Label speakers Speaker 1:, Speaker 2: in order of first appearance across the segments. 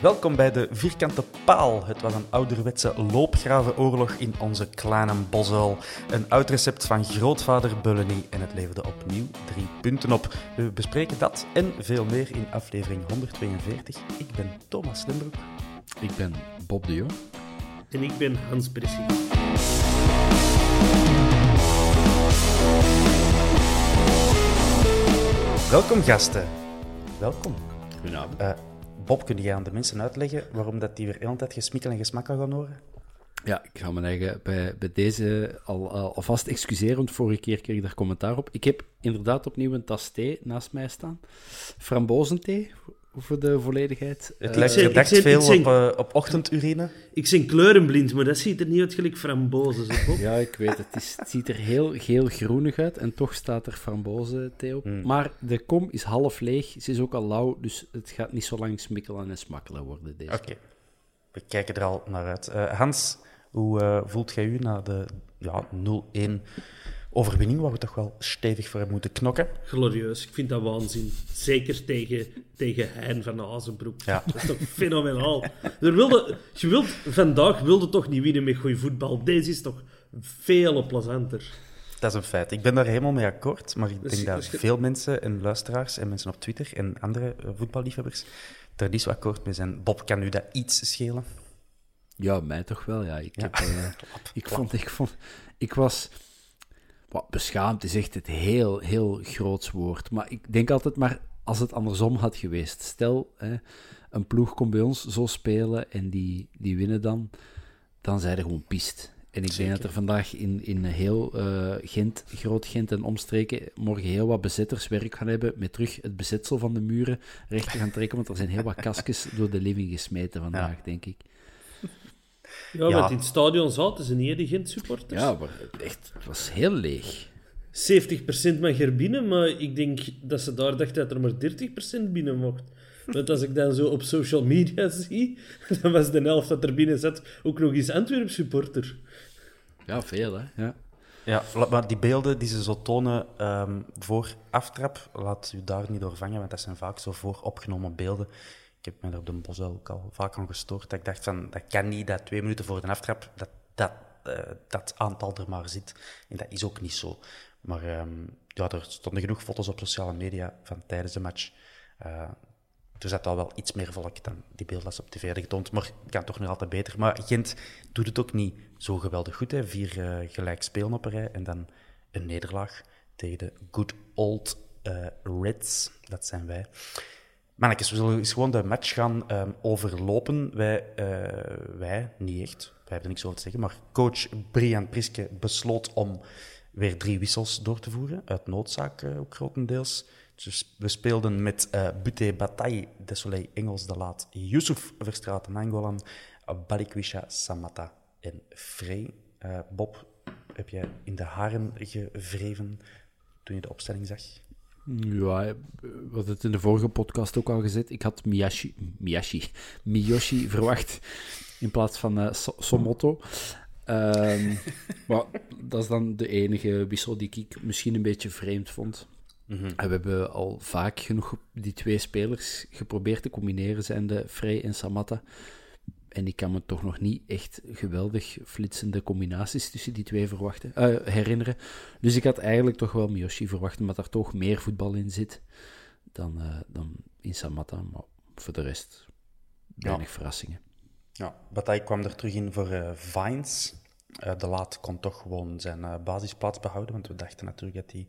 Speaker 1: Welkom bij de Vierkante Paal. Het was een ouderwetse loopgravenoorlog in onze kleine bosuil. Een oud recept van grootvader Bulleny en het leverde opnieuw drie punten op. We bespreken dat en veel meer in aflevering 142. Ik ben Thomas Limburg.
Speaker 2: Ik ben Bob de Jong.
Speaker 3: En ik ben Hans Bressie.
Speaker 1: Welkom gasten. Welkom.
Speaker 2: Goedenavond.
Speaker 1: Eh, Bob, kun jij aan de mensen uitleggen waarom dat die weer hele tijd gesmikkel en gesmakkel gaan horen?
Speaker 2: Ja, ik ga me eigen bij, bij deze al, al, alvast excuseren, want vorige keer kreeg ik daar commentaar op. Ik heb inderdaad opnieuw een tas thee naast mij staan. Frambozenthee, voor de volledigheid.
Speaker 1: Het lijkt
Speaker 3: ik
Speaker 1: veel
Speaker 3: ik
Speaker 1: op, op ochtendurine.
Speaker 3: Ik ben kleurenblind, maar dat ziet er niet uit gelijk frambozen.
Speaker 2: Ja, ik weet het. Het, is, het ziet er heel geel-groenig uit en toch staat er frambozenthee op.
Speaker 1: Hmm.
Speaker 2: Maar de kom is half leeg, ze is ook al lauw, dus het gaat niet zo lang smikkelen en smakkelen worden. Deze.
Speaker 1: Oké, we kijken er al naar uit. Eh, Hans, hoe eh, voelt jij u na de ja, 0-1 overwinning, waar we toch wel stevig voor hebben moeten knokken?
Speaker 3: Glorieus, ik vind dat waanzin. Zeker tegen, tegen Hein van Azenbroek.
Speaker 1: Ja.
Speaker 3: Dat is toch fenomenaal. Er wilde, je wilt, vandaag wilde toch niet winnen met goede voetbal. Deze is toch veel plezanter.
Speaker 1: Dat is een feit. Ik ben daar helemaal mee akkoord, maar ik
Speaker 3: Dus-
Speaker 1: denk dat
Speaker 3: dus
Speaker 1: veel mensen en luisteraars en mensen op Twitter en andere eh, voetballiefhebbers er niet zo akkoord mee zijn. Bob, kan u dat iets schelen?
Speaker 2: Ja, mij toch wel, ja. Ik,
Speaker 1: Ja.
Speaker 2: Heb, eh, ik, vond, ik, vond, ik was... Wat, beschaamd is echt het heel, heel groots woord. Maar ik denk altijd maar, als het andersom had geweest. Stel, hè, een ploeg komt bij ons zo spelen en die, die winnen dan, dan zijn er gewoon pist. En ik denk dat er vandaag in, in heel eh, Gent, Groot Gent en omstreken, morgen heel wat bezetterswerk gaan hebben met terug het bezetsel van de muren recht te gaan trekken, want er zijn heel wat kastjes door de living gesmeten vandaag, denk ik.
Speaker 3: Ja,
Speaker 1: Ja.
Speaker 3: want in het stadion zaten ze niet, die Gent-supporters.
Speaker 2: Ja, maar echt, het was heel leeg.
Speaker 3: 70% mag er binnen, maar ik denk dat ze daar dachten dat er maar 30% binnen mocht. Want als ik dan zo op social media zie, dan was de helft dat er binnen zat ook nog eens Antwerp-supporter.
Speaker 2: Ja, veel hè. Ja.
Speaker 1: Ja, maar die beelden die ze zo tonen ehm, voor aftrap, laat u daar niet door vangen, want dat zijn vaak zo vooropgenomen beelden. Ik heb me er op de bos ook al vaak aan gestoord. Dat ik dacht van, dat kan niet dat twee minuten voor de aftrap dat dat, eh, dat aantal er maar zit. En dat is ook niet zo. Maar ehm, ja, er stonden genoeg foto's op sociale media van tijdens de match. Eh, er zat al wel iets meer volk dan die beelden op tv hadden getoond. Maar kan toch nog altijd beter. Maar Gent doet het ook niet zo geweldig goed. Hè. Vier eh, gelijk spelen op rij en dan een nederlaag tegen de good old eh, Reds. Dat zijn wij. Mannetjes, we zullen eens gewoon de match gaan ehm, overlopen. Wij, eh, wij, niet echt, wij hebben er niks over te zeggen, maar coach Brian Priske besloot om weer drie wissels door te voeren, uit noodzaak eh, ook grotendeels. Dus we speelden met eh Bute Bataille, Desolé Engels de Laat, Yusuf Verstraeten Angolan, Balikwisha Samata en Frey. Bob, heb jij in de haren gevreven toen je de opstelling zag?
Speaker 2: Ja, we hadden het in de vorige podcast ook al gezet. Ik had Miyashi, Miyashi, Miyoshi verwacht in plaats van eh, So-. Ehm, maar dat is dan de enige wissel die ik misschien een beetje vreemd vond. En we hebben al vaak genoeg die twee spelers geprobeerd te combineren, zijn de Frey en Samatta. En ik kan me toch nog niet echt geweldig flitsende combinaties tussen die twee verwachten, eh, herinneren. Dus ik had eigenlijk toch wel Miyoshi verwacht, omdat er toch meer voetbal in zit dan, eh, dan in Samatta. Maar voor de rest, weinig verrassingen.
Speaker 1: Ja, Bataille kwam er terug in voor eh, Vines. Eh, de Laat kon toch gewoon zijn eh, basisplaats behouden, want we dachten natuurlijk dat hij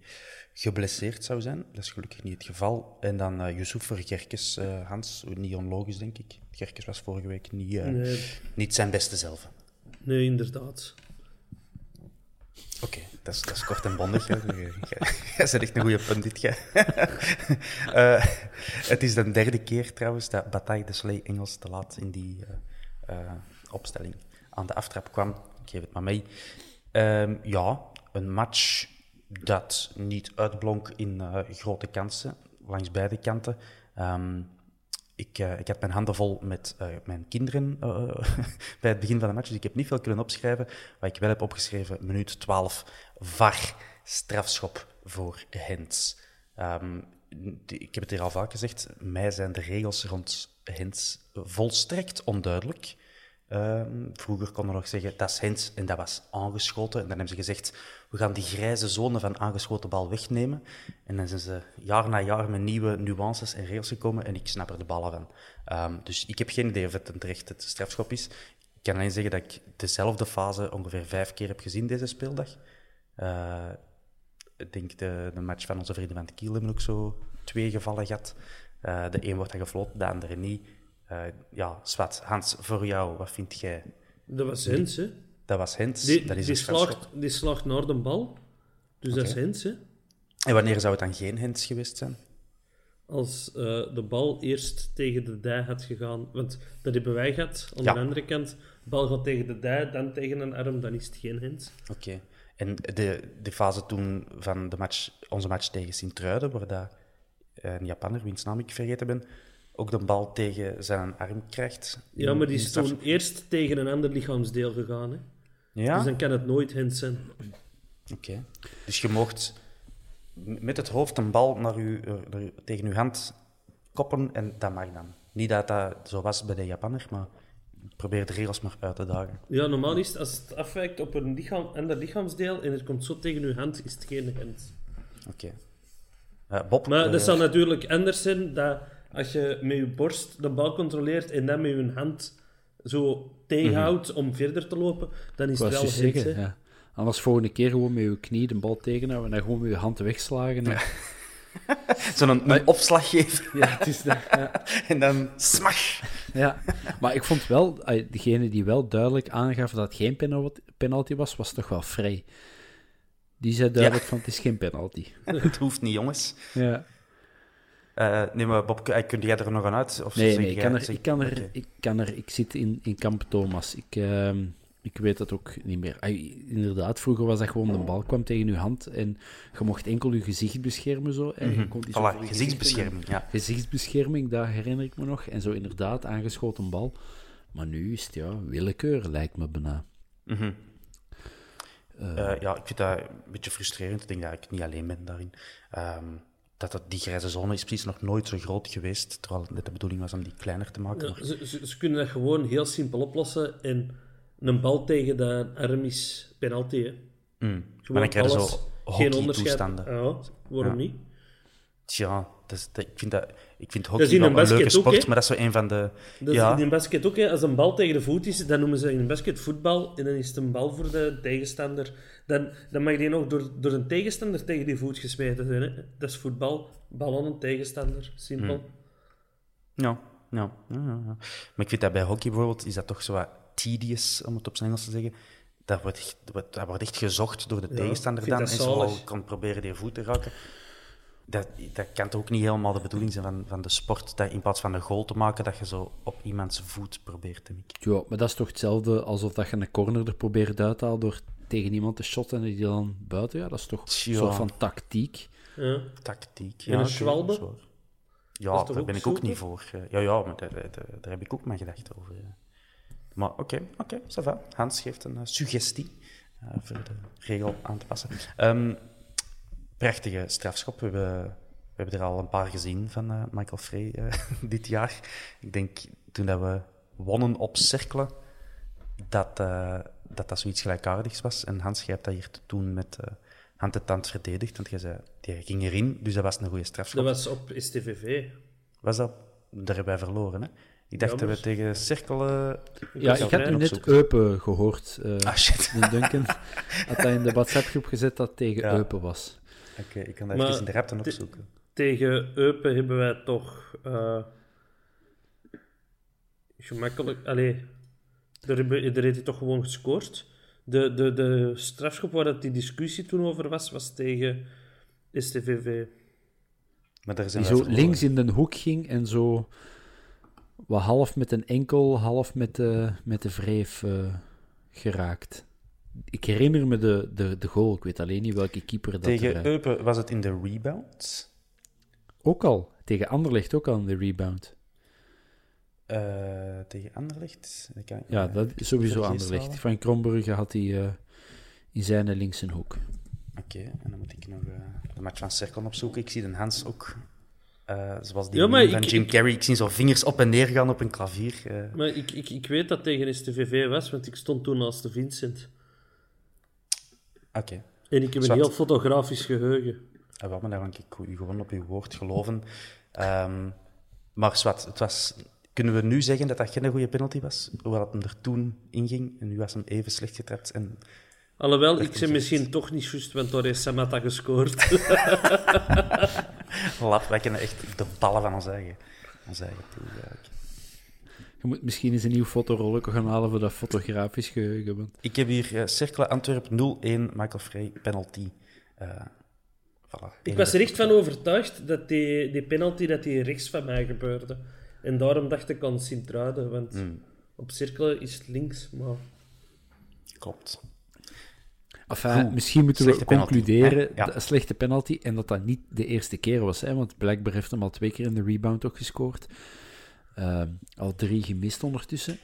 Speaker 1: geblesseerd zou zijn. Dat is gelukkig niet het geval. En dan eh Yusuf voor Gerkes, Hans. Niet onlogisch, denk ik. Gerkes was vorige week niet,
Speaker 3: Nee.
Speaker 1: niet zijn beste zelf.
Speaker 3: Nee, inderdaad.
Speaker 1: Oké, dat, is, dat is kort en bondig. Jij bent echt een goede. Eh, het is de derde keer trouwens dat Bataille de Soleil Engels te laat in die opstelling aan de aftrap kwam. Geef het maar mee. Ehm, ja, een match dat niet uitblonk in eh, grote kansen langs beide kanten. Ehm, ik, eh, ik had mijn handen vol met eh, mijn kinderen bij het begin van de match, dus ik heb niet veel kunnen opschrijven. Wat ik wel heb opgeschreven, minuut 12, VAR, strafschop voor Hens. Ehm, ik heb het hier al vaak gezegd, mij zijn de regels rond Hens volstrekt onduidelijk. Ehm, vroeger konden we nog zeggen, dat is Hens en dat was aangeschoten. En dan hebben ze gezegd, we gaan die grijze zone van aangeschoten bal wegnemen. En dan zijn ze jaar na jaar met nieuwe nuances en regels gekomen en ik snap er de ballen van. Ehm, dus ik heb geen idee of het een terecht het strafschop is. Ik kan alleen zeggen dat ik dezelfde fase ongeveer vijf keer heb gezien deze speeldag. Eh, ik denk de, de match van onze vrienden van Kiel hebben ook zo twee gevallen gehad. Eh, de een wordt dan gefloten, de andere niet. Eh, ja, Swat, Hans, voor jou, wat vind jij?
Speaker 3: Dat was Hens, hè.
Speaker 1: Dat was Hens,
Speaker 3: Die,
Speaker 1: dat is
Speaker 3: die, slaagt, die slaagt naar de bal. Dus dat is. Hens, hè.
Speaker 1: En wanneer zou het dan geen Hens geweest zijn?
Speaker 3: Als eh, de bal eerst tegen de dij had gegaan. Want dat hebben wij gehad. Aan
Speaker 1: Ja.
Speaker 3: de andere kant, de bal gaat tegen de dij, dan tegen een arm, dan is het geen Hens.
Speaker 1: Oké. En de, de fase toen van de match, onze match tegen Sint-Truiden, waar dat een Japanner, wiens naam ik vergeten ben, ook de bal tegen zijn arm krijgt.
Speaker 3: Ja, maar die is toen eerst tegen een ander lichaamsdeel gegaan. Hè.
Speaker 1: Ja?
Speaker 3: Dus dan kan het nooit Hens zijn.
Speaker 1: Oké. Dus je mocht met het hoofd een bal naar u, eh, naar u- tegen uw hand koppen en dat mag dan. Niet dat dat zo was bij de Japanner, maar probeer de regels maar uit te dagen.
Speaker 3: Ja, normaal is het, als het afwijkt op een lichaam, ander lichaamsdeel en het komt zo tegen uw hand, is het geen Hens.
Speaker 1: Oké. Eh, Bob,
Speaker 3: Maar
Speaker 1: eh,
Speaker 3: dat zou natuurlijk anders zijn dat als je met je borst de bal controleert en dan met je hand zo tegenhoudt om verder te lopen, dan is het wel hè.
Speaker 2: ja. Anders volgende keer gewoon met je knie de bal tegenhouden en dan gewoon met je hand wegslagen. hè.
Speaker 1: zo'n een opslag geven
Speaker 2: Ja, het is dat. Ja.
Speaker 1: en dan smash.
Speaker 2: Ja, maar ik vond wel, degene die wel duidelijk aangaf dat het geen penal- penalty was, was toch wel vrij. Die zei duidelijk van het is geen penalty.
Speaker 1: Het hoeft niet, jongens.
Speaker 2: Ja.
Speaker 1: Eh, nee, maar Bob, eh, kun jij er nog aan uit? Of
Speaker 2: Nee, nee, ik kan er,
Speaker 1: zeg-
Speaker 2: ik kan er, ik kan er, ik zit in, in kamp Thomas. Ik, ehm, ik weet dat ook niet meer. Inderdaad, vroeger was dat gewoon de bal kwam tegen je hand en je mocht enkel je gezicht beschermen zo. En je kon
Speaker 1: Mhm. Voilà,
Speaker 2: voor je
Speaker 1: gezichtsbescherming,
Speaker 2: gezicht-
Speaker 1: ja.
Speaker 2: Gezichtsbescherming, dat herinner ik me nog. En zo inderdaad, aangeschoten bal. Maar nu is het ja, willekeur, lijkt me bijna.
Speaker 1: Eh, ja, ik vind dat een beetje frustrerend. Ik denk dat ik niet alleen ben daarin. Ehm, dat het, die grijze zone is precies nog nooit zo groot geweest, terwijl het net de bedoeling was om die kleiner te maken.
Speaker 3: Ja, ze, ze, ze kunnen dat gewoon heel simpel oplossen en een bal tegen de arm is penalty. Hè.
Speaker 1: Mm. Maar dan krijg je zo
Speaker 3: geen onderscheid. Ja, waarom
Speaker 1: Ja.
Speaker 3: niet?
Speaker 1: Tja, dat dat, ik vind, dat, ik vind hockey wel
Speaker 3: een
Speaker 1: leuke
Speaker 3: ook,
Speaker 1: sport, maar dat is zo een van de...
Speaker 3: Dat
Speaker 1: ja,
Speaker 3: is in een basket ook. Hè. Als een bal tegen de voet is, dan noemen ze in een basket voetbal en dan is het een bal voor de tegenstander. Dan, dan mag die nog door, door een tegenstander tegen die voet gesmeten zijn. Hè. Dat is voetbal, bal aan een tegenstander, simpel.
Speaker 1: Hmm. Ja, ja, ja, ja. Maar ik vind dat bij hockey bijvoorbeeld, is dat toch zo wat tedious, om het op zijn Engels te zeggen. Dat wordt- dat wordt echt gezocht door de tegenstander dan. En zo kan proberen die voet te raken. Dat, dat kan toch ook niet helemaal de bedoeling zijn van, van de sport, dat in plaats van een goal te maken, dat je zo op iemands voet probeert te mikken.
Speaker 2: Ja, maar dat is toch hetzelfde alsof dat je een corner er probeert uit te halen door tegen iemand te shotten en die dan buiten. Ja, dat is toch een
Speaker 1: Ja.
Speaker 2: soort van tactiek.
Speaker 3: Ja.
Speaker 1: Tactiek.
Speaker 3: En een
Speaker 1: oké,
Speaker 3: schwalbe?
Speaker 1: Ja, daar ben ik ook niet voor. Eh, Ja, ja, maar daar, daar, daar heb ik ook mijn gedachten over. ja. Maar oké, oké, ça va. Hans geeft een eh, suggestie eh, voor de regel aan te passen. Ehm, prachtige strafschop. We hebben, we hebben er al een paar gezien van eh, Michael Frey eh, dit jaar. Ik denk toen dat we wonnen op cirkelen, dat, eh, dat dat zoiets gelijkaardigs was. En Hans, jij hebt dat hier toen met eh, hand en tand verdedigd, want jij zei, die ging erin, dus dat was een goede strafschop.
Speaker 3: Dat was op STVV.
Speaker 1: Was dat? Daar hebben wij verloren, hè? Ik dacht dat we tegen cirkelen...
Speaker 2: Ja, ik had nu net. Eupen gehoord. eh
Speaker 1: Ah, shit.
Speaker 2: de Duncan had dat in de WhatsApp-groep gezet dat tegen
Speaker 1: Ja.
Speaker 2: Eupen was.
Speaker 1: Oké, ik kan dat
Speaker 3: Maar
Speaker 1: even in de opzoeken.
Speaker 3: Tegen Eupen hebben wij toch eh, gemakkelijk... Allee, daar, hebben, daar heeft hij toch gewoon gescoord. De, de, de strafschop waar dat die discussie toen over was, was tegen STVV.
Speaker 1: Maar daar zijn
Speaker 2: Die zo
Speaker 1: verloren.
Speaker 2: links in de hoek ging en zo wat half met een enkel, half met de, met de wreef eh, geraakt. Ik herinner me de, de, de goal, ik weet alleen niet welke keeper dat
Speaker 1: Tegen
Speaker 2: er, eh,
Speaker 1: Eupen was het in de rebounds.
Speaker 2: Ook al, tegen Anderlecht ook al in de rebound.
Speaker 1: Eh, tegen Anderlecht. Ik
Speaker 2: Ja, dat is sowieso
Speaker 1: Vergis
Speaker 2: Anderlecht. Van Krombrugge had hij eh, in zijn linkse hoek.
Speaker 1: Oké, en dan moet ik nog eh, de match van Cirkel opzoeken. Ik zie de Hans ook, eh, zoals die
Speaker 3: Ja,
Speaker 1: van
Speaker 3: ik-
Speaker 1: Jim Carrey. Ik zie zo vingers op en neer gaan op een klavier. eh.
Speaker 3: Maar ik, ik, ik weet dat tegen STVV was, want ik stond toen naast de Vincent.
Speaker 1: Oké.
Speaker 3: En ik heb een heel fotografisch geheugen.
Speaker 1: En wat, maar dan kan ik u gewoon op uw woord geloven. Ehm, maar zwart, het was... Kunnen we nu zeggen dat dat geen goede penalty was? Hoewel het hem er toen inging en nu was hem even slecht getrapt. En
Speaker 3: Alhoewel, ik
Speaker 1: echt-
Speaker 3: misschien toch niet juist, want daar heeft Samata gescoord.
Speaker 1: lap, wij kunnen echt de ballen van ons eigen, ons eigen ploeg eigenlijk.
Speaker 2: Je moet misschien eens een nieuw fotorolletje gaan halen voor dat fotografisch geheugen. Want
Speaker 1: Ik heb hier uh, Cercle Antwerp 0-1, Michael Frey, penalty. Eh voilà.
Speaker 3: ik was er echt van overtuigd dat die, die penalty dat die rechts van mij gebeurde. En daarom dacht ik aan Sint-Truiden, want
Speaker 1: Hmm.
Speaker 3: op cirkelen is het links. Maar
Speaker 1: Klopt.
Speaker 2: Enfin,
Speaker 1: Goed.
Speaker 2: misschien moeten we concluderen?
Speaker 1: Ja.
Speaker 2: dat een slechte penalty en dat dat niet de eerste keer was. Hè? Want blijkbaar heeft hem al twee keer in de rebound ook gescoord. Ehm, al drie gemist ondertussen.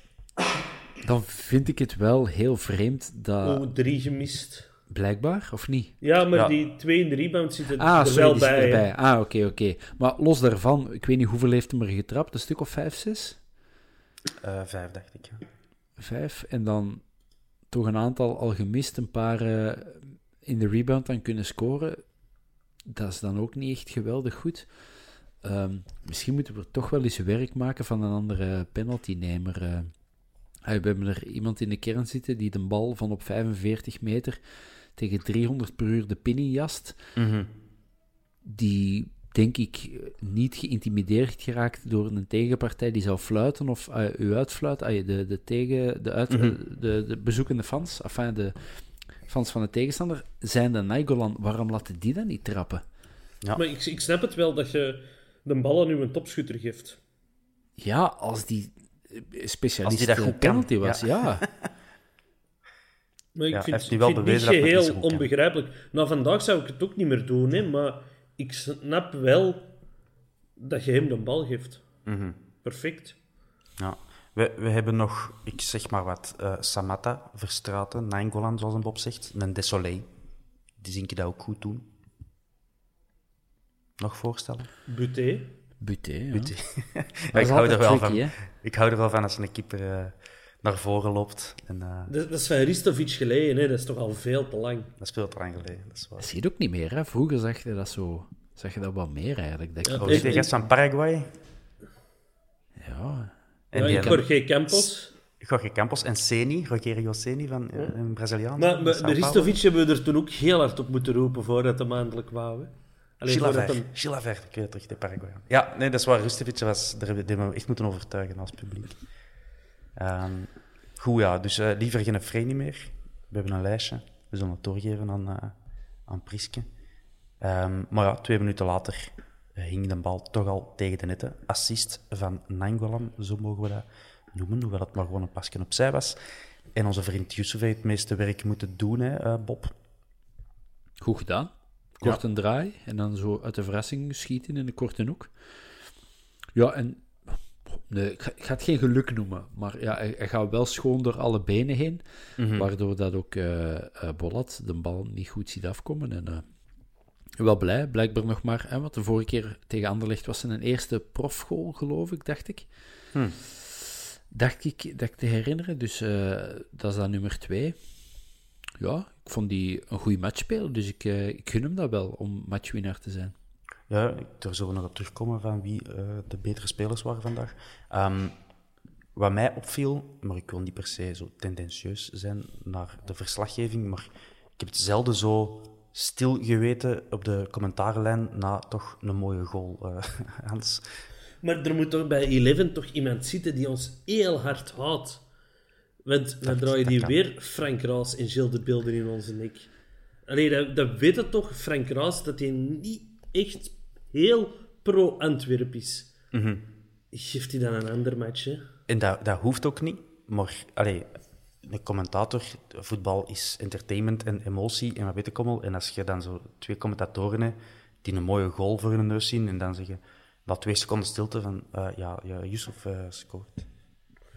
Speaker 2: Dan vind ik het wel heel vreemd dat...
Speaker 3: oh, drie gemist.
Speaker 2: Blijkbaar, of niet?
Speaker 3: Ja, maar
Speaker 1: Ja.
Speaker 3: die twee in de rebound zitten
Speaker 2: Ah,
Speaker 3: er
Speaker 2: sorry,
Speaker 3: wel bij.
Speaker 2: erbij. Ah, oké, oké. Maar los daarvan, ik weet niet hoeveel heeft hem er getrapt. Een stuk of vijf, zes?
Speaker 1: Eh, vijf, dacht ik. ja.
Speaker 2: Vijf. En dan toch een aantal al gemist, een paar eh, in de rebound dan kunnen scoren. Dat is dan ook niet echt geweldig goed. Ehm, misschien moeten we er toch wel eens werk maken van een andere penaltynemer. eh. Ah, we hebben er iemand in de kern zitten die de bal van op 45 meter tegen 300 per uur de pin in jast. Die, denk ik, niet geïntimideerd geraakt door een tegenpartij die zou fluiten of uh, u uitfluiten. Uh, de, de, tegen, de, uit,
Speaker 1: Mhm.
Speaker 2: de, de bezoekende fans, enfin de fans van de tegenstander, zijn de Nainggolan. Waarom laten die dan niet trappen?
Speaker 1: Ja.
Speaker 3: Maar ik, ik snap het wel dat je de bal aan uw topschutter geeft.
Speaker 2: Ja, als die specialist
Speaker 1: Als die dat goed
Speaker 2: penalty was,
Speaker 1: ja.
Speaker 2: ja.
Speaker 3: Maar ik
Speaker 1: Ja,
Speaker 3: vind,
Speaker 1: hij heeft nu
Speaker 3: ik
Speaker 1: wel
Speaker 3: vind het
Speaker 1: bewezen
Speaker 3: niet geheel onbegrijpelijk. Nou, vandaag zou ik het ook niet meer doen, hè, maar ik snap wel dat je hem de bal geeft.
Speaker 1: Mhm.
Speaker 3: Perfect.
Speaker 1: Ja. We, we hebben nog, ik zeg maar wat, eh Samatta, Verstraten, Nainggolan, zoals een Bob zegt, en Desolé. Die zie ik dat ook goed doen. Nog voorstellen?
Speaker 3: Buté.
Speaker 2: Buté, ja.
Speaker 1: Buté.
Speaker 2: Dat
Speaker 1: Ja,
Speaker 2: is
Speaker 1: ik, hou er wel
Speaker 2: tricky,
Speaker 1: van,
Speaker 2: hè.
Speaker 1: ik hou er wel van als een keeper eh, naar voren loopt. En, eh,
Speaker 3: Dat, dat is van Ristovic geleden, hè. dat is toch al veel te lang.
Speaker 1: dat speelt te lang geleden. Dat is waar.
Speaker 2: Dat zie je ook niet meer, hè. Vroeger zag je dat zo... Zag je dat wel meer, eigenlijk. Dat ik-
Speaker 3: Ja,
Speaker 1: Oh, is de gast van Paraguay?
Speaker 2: ja.
Speaker 1: En
Speaker 3: Ja, Jorge Campos.
Speaker 1: Jorge Campos en Seni, Rogerio Seni, van eh, een Braziliaan.
Speaker 3: Maar, maar. Ristovic hebben we er toen ook heel hard op moeten roepen voordat hij maandelijk wou. hè. Hem...
Speaker 1: Chilaver, ik weet terug, de Paraguayaan. Ja, nee, dat is waar. Rustevic was, daar hebben we echt moeten overtuigen als publiek. Ehm, goed, ja, dus eh, liever geen Frey niet meer. We hebben een lijstje. We zullen het doorgeven aan, eh aan Priske. Ehm, maar ja, twee minuten later eh, hing de bal toch al tegen de netten. Assist van Nangolan, zo mogen we dat noemen, hoewel het maar gewoon een pasje opzij was. En onze vriend Yusuf heeft het meeste werk moeten doen, hè, eh, Bob.
Speaker 2: Goed gedaan. Kort een draai en dan zo uit de verrassing schieten in de korte hoek. Ja, en nee, ik, ga, ik ga het geen geluk noemen, maar ja, hij, hij gaat wel schoon door alle benen heen, waardoor dat ook eh eh Bollat de bal niet goed ziet afkomen. En, eh, Wel blij, blijkbaar nog maar. Hè, want de vorige keer tegen Anderlecht was zijn eerste profgoal, geloof ik, dacht ik.
Speaker 1: Hm.
Speaker 2: Dacht ik, dat ik te herinneren. Dus dat is dan nummer twee. Ja, ik vond die een goede match spelen. Dus ik, eh, ik gun hem dat wel om matchwinnaar te zijn.
Speaker 1: Ja, daar zullen we nog op terugkomen van wie eh, de betere spelers waren vandaag. Ehm, wat mij opviel, maar ik wil niet per se zo tendentieus zijn naar de verslaggeving, maar ik heb het zelden zo stil geweten op de commentaarlijn na toch een mooie goal, eh, Hans.
Speaker 3: Maar er moet toch bij Eleven toch iemand zitten die ons heel hard houdt. Want draai je die weer Frank Raas en Gilles de Beelden in onze nek. Allee, dat, dat weet het toch, Frank Raas, dat hij niet echt heel pro-Antwerp is.
Speaker 1: Mhm.
Speaker 3: Geeft hij dan een ander match, hè?
Speaker 1: En dat, dat hoeft ook niet, maar allee, een commentator, voetbal is entertainment en emotie en wat weet ik allemaal. En als je dan zo twee commentatoren hebt die een mooie goal voor hun neus zien en dan zeggen, na twee seconden stilte van, eh, ja, ja, Yusuf eh, scoort.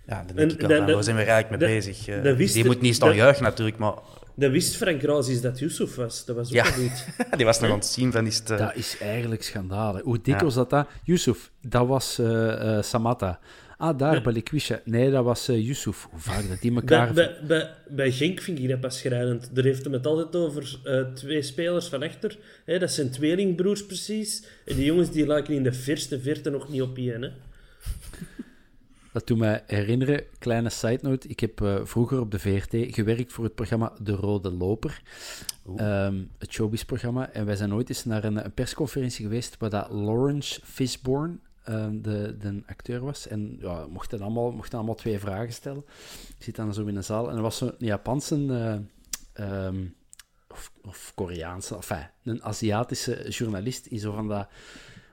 Speaker 1: Ja, dan denk
Speaker 3: En
Speaker 1: ik wel
Speaker 3: dat-
Speaker 1: van,
Speaker 3: dat-
Speaker 1: waar zijn we eigenlijk mee
Speaker 3: dat-
Speaker 1: bezig? Eh, die moet niet staan juichen natuurlijk, maar
Speaker 3: Dat wist Frank Raas is dat Yusuf was. Dat was ook
Speaker 1: ja,
Speaker 3: niet.
Speaker 1: die was nog aan het zien van, eh,
Speaker 2: Dat is eigenlijk schandalig. Hoe dik was dat? dat? Yusuf, dat was eh eh, Samatta. Ah, daar, Balikwisha. Nee, dat was eh Yusuf. Hoe vaak dat die elkaar...
Speaker 3: Bij, bij, bij, bij Genk vind ik dat pas schrijnend. Daar heeft hem het altijd over eh, twee spelers van achter. Hè, dat zijn tweelingbroers precies. En die jongens die lijken in de verste verte nog niet op één.
Speaker 2: Dat doet mij herinneren, kleine side note. Ik heb eh, vroeger op de VRT gewerkt voor het programma De Rode Loper. Ehm, het showbiz-programma. En wij zijn ooit eens naar een, een persconferentie geweest waar dat Lawrence Fishburne ehm, de, de acteur was. En ja, we mochten allemaal, mochten allemaal twee vragen stellen. Ik zit dan zo in een zaal en er was zo'n Japanse... eh, ehm, of, of Koreaanse, enfin, een Aziatische journalist die zo van dat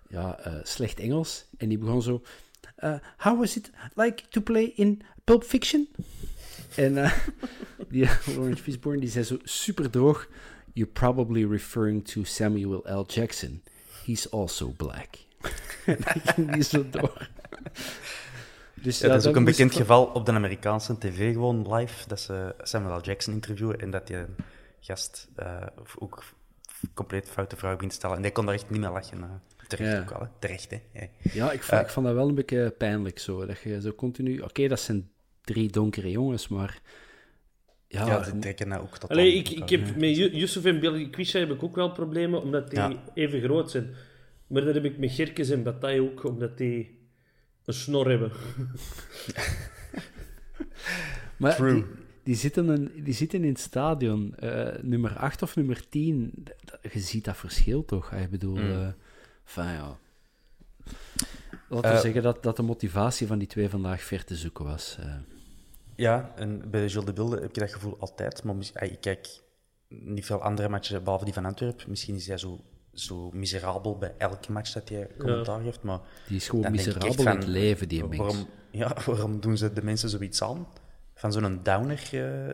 Speaker 2: ja, eh, slecht Engels. En die begon zo... uh, how was it like to play in Pulp Fiction? En uh, die Lawrence Fishburne die zei zo super droog: You're probably referring to Samuel L. Jackson. He's also black. en ging die zo door. Dus
Speaker 1: Ja, dat is ook een bekend
Speaker 2: van-
Speaker 1: geval op de Amerikaanse tv, gewoon live, dat ze Samuel L. Jackson interviewen en dat een gast eh, ook compleet foute vragen begint te stellen. En die kon daar echt niet meer lachen. Eh. terecht
Speaker 2: Ja.
Speaker 1: ook wel, hè. Terecht, hè. Ja.
Speaker 2: Ja, ik vond, ik vond dat wel een beetje pijnlijk zo. Dat je zo continu. Oké, dat zijn drie donkere jongens, maar. Ja,
Speaker 1: Ja, die trekken nou ook tot
Speaker 3: Allee, ik, ik heb, met Yusuf en Billy Quisha heb ik ook wel problemen, omdat die
Speaker 1: Ja.
Speaker 3: even groot zijn. Maar dat heb ik met Gerkes en Bataille ook, omdat die een snor hebben.
Speaker 2: Maar
Speaker 1: True.
Speaker 2: Die, die, zitten een, die zitten in het stadion, eh, nummer 8 of nummer 10. D- d- Je ziet dat verschil toch? Ik bedoel, eh van ja. Laten we
Speaker 1: Eh,
Speaker 2: zeggen dat, dat de motivatie van die twee vandaag ver te zoeken was. eh.
Speaker 1: Ja, en bij Gilles de Bilde heb je dat gevoel altijd. Maar ik kijk niet veel andere matchen, behalve die van Antwerpen. Misschien is hij zo, zo miserabel bij elke match dat hij commentaar heeft. Maar
Speaker 2: die is gewoon miserabel
Speaker 1: echt
Speaker 2: in het
Speaker 1: van,
Speaker 2: leven, die mens.
Speaker 1: waarom, ja, waarom doen ze de mensen zoiets aan? Van zo'n downer eh,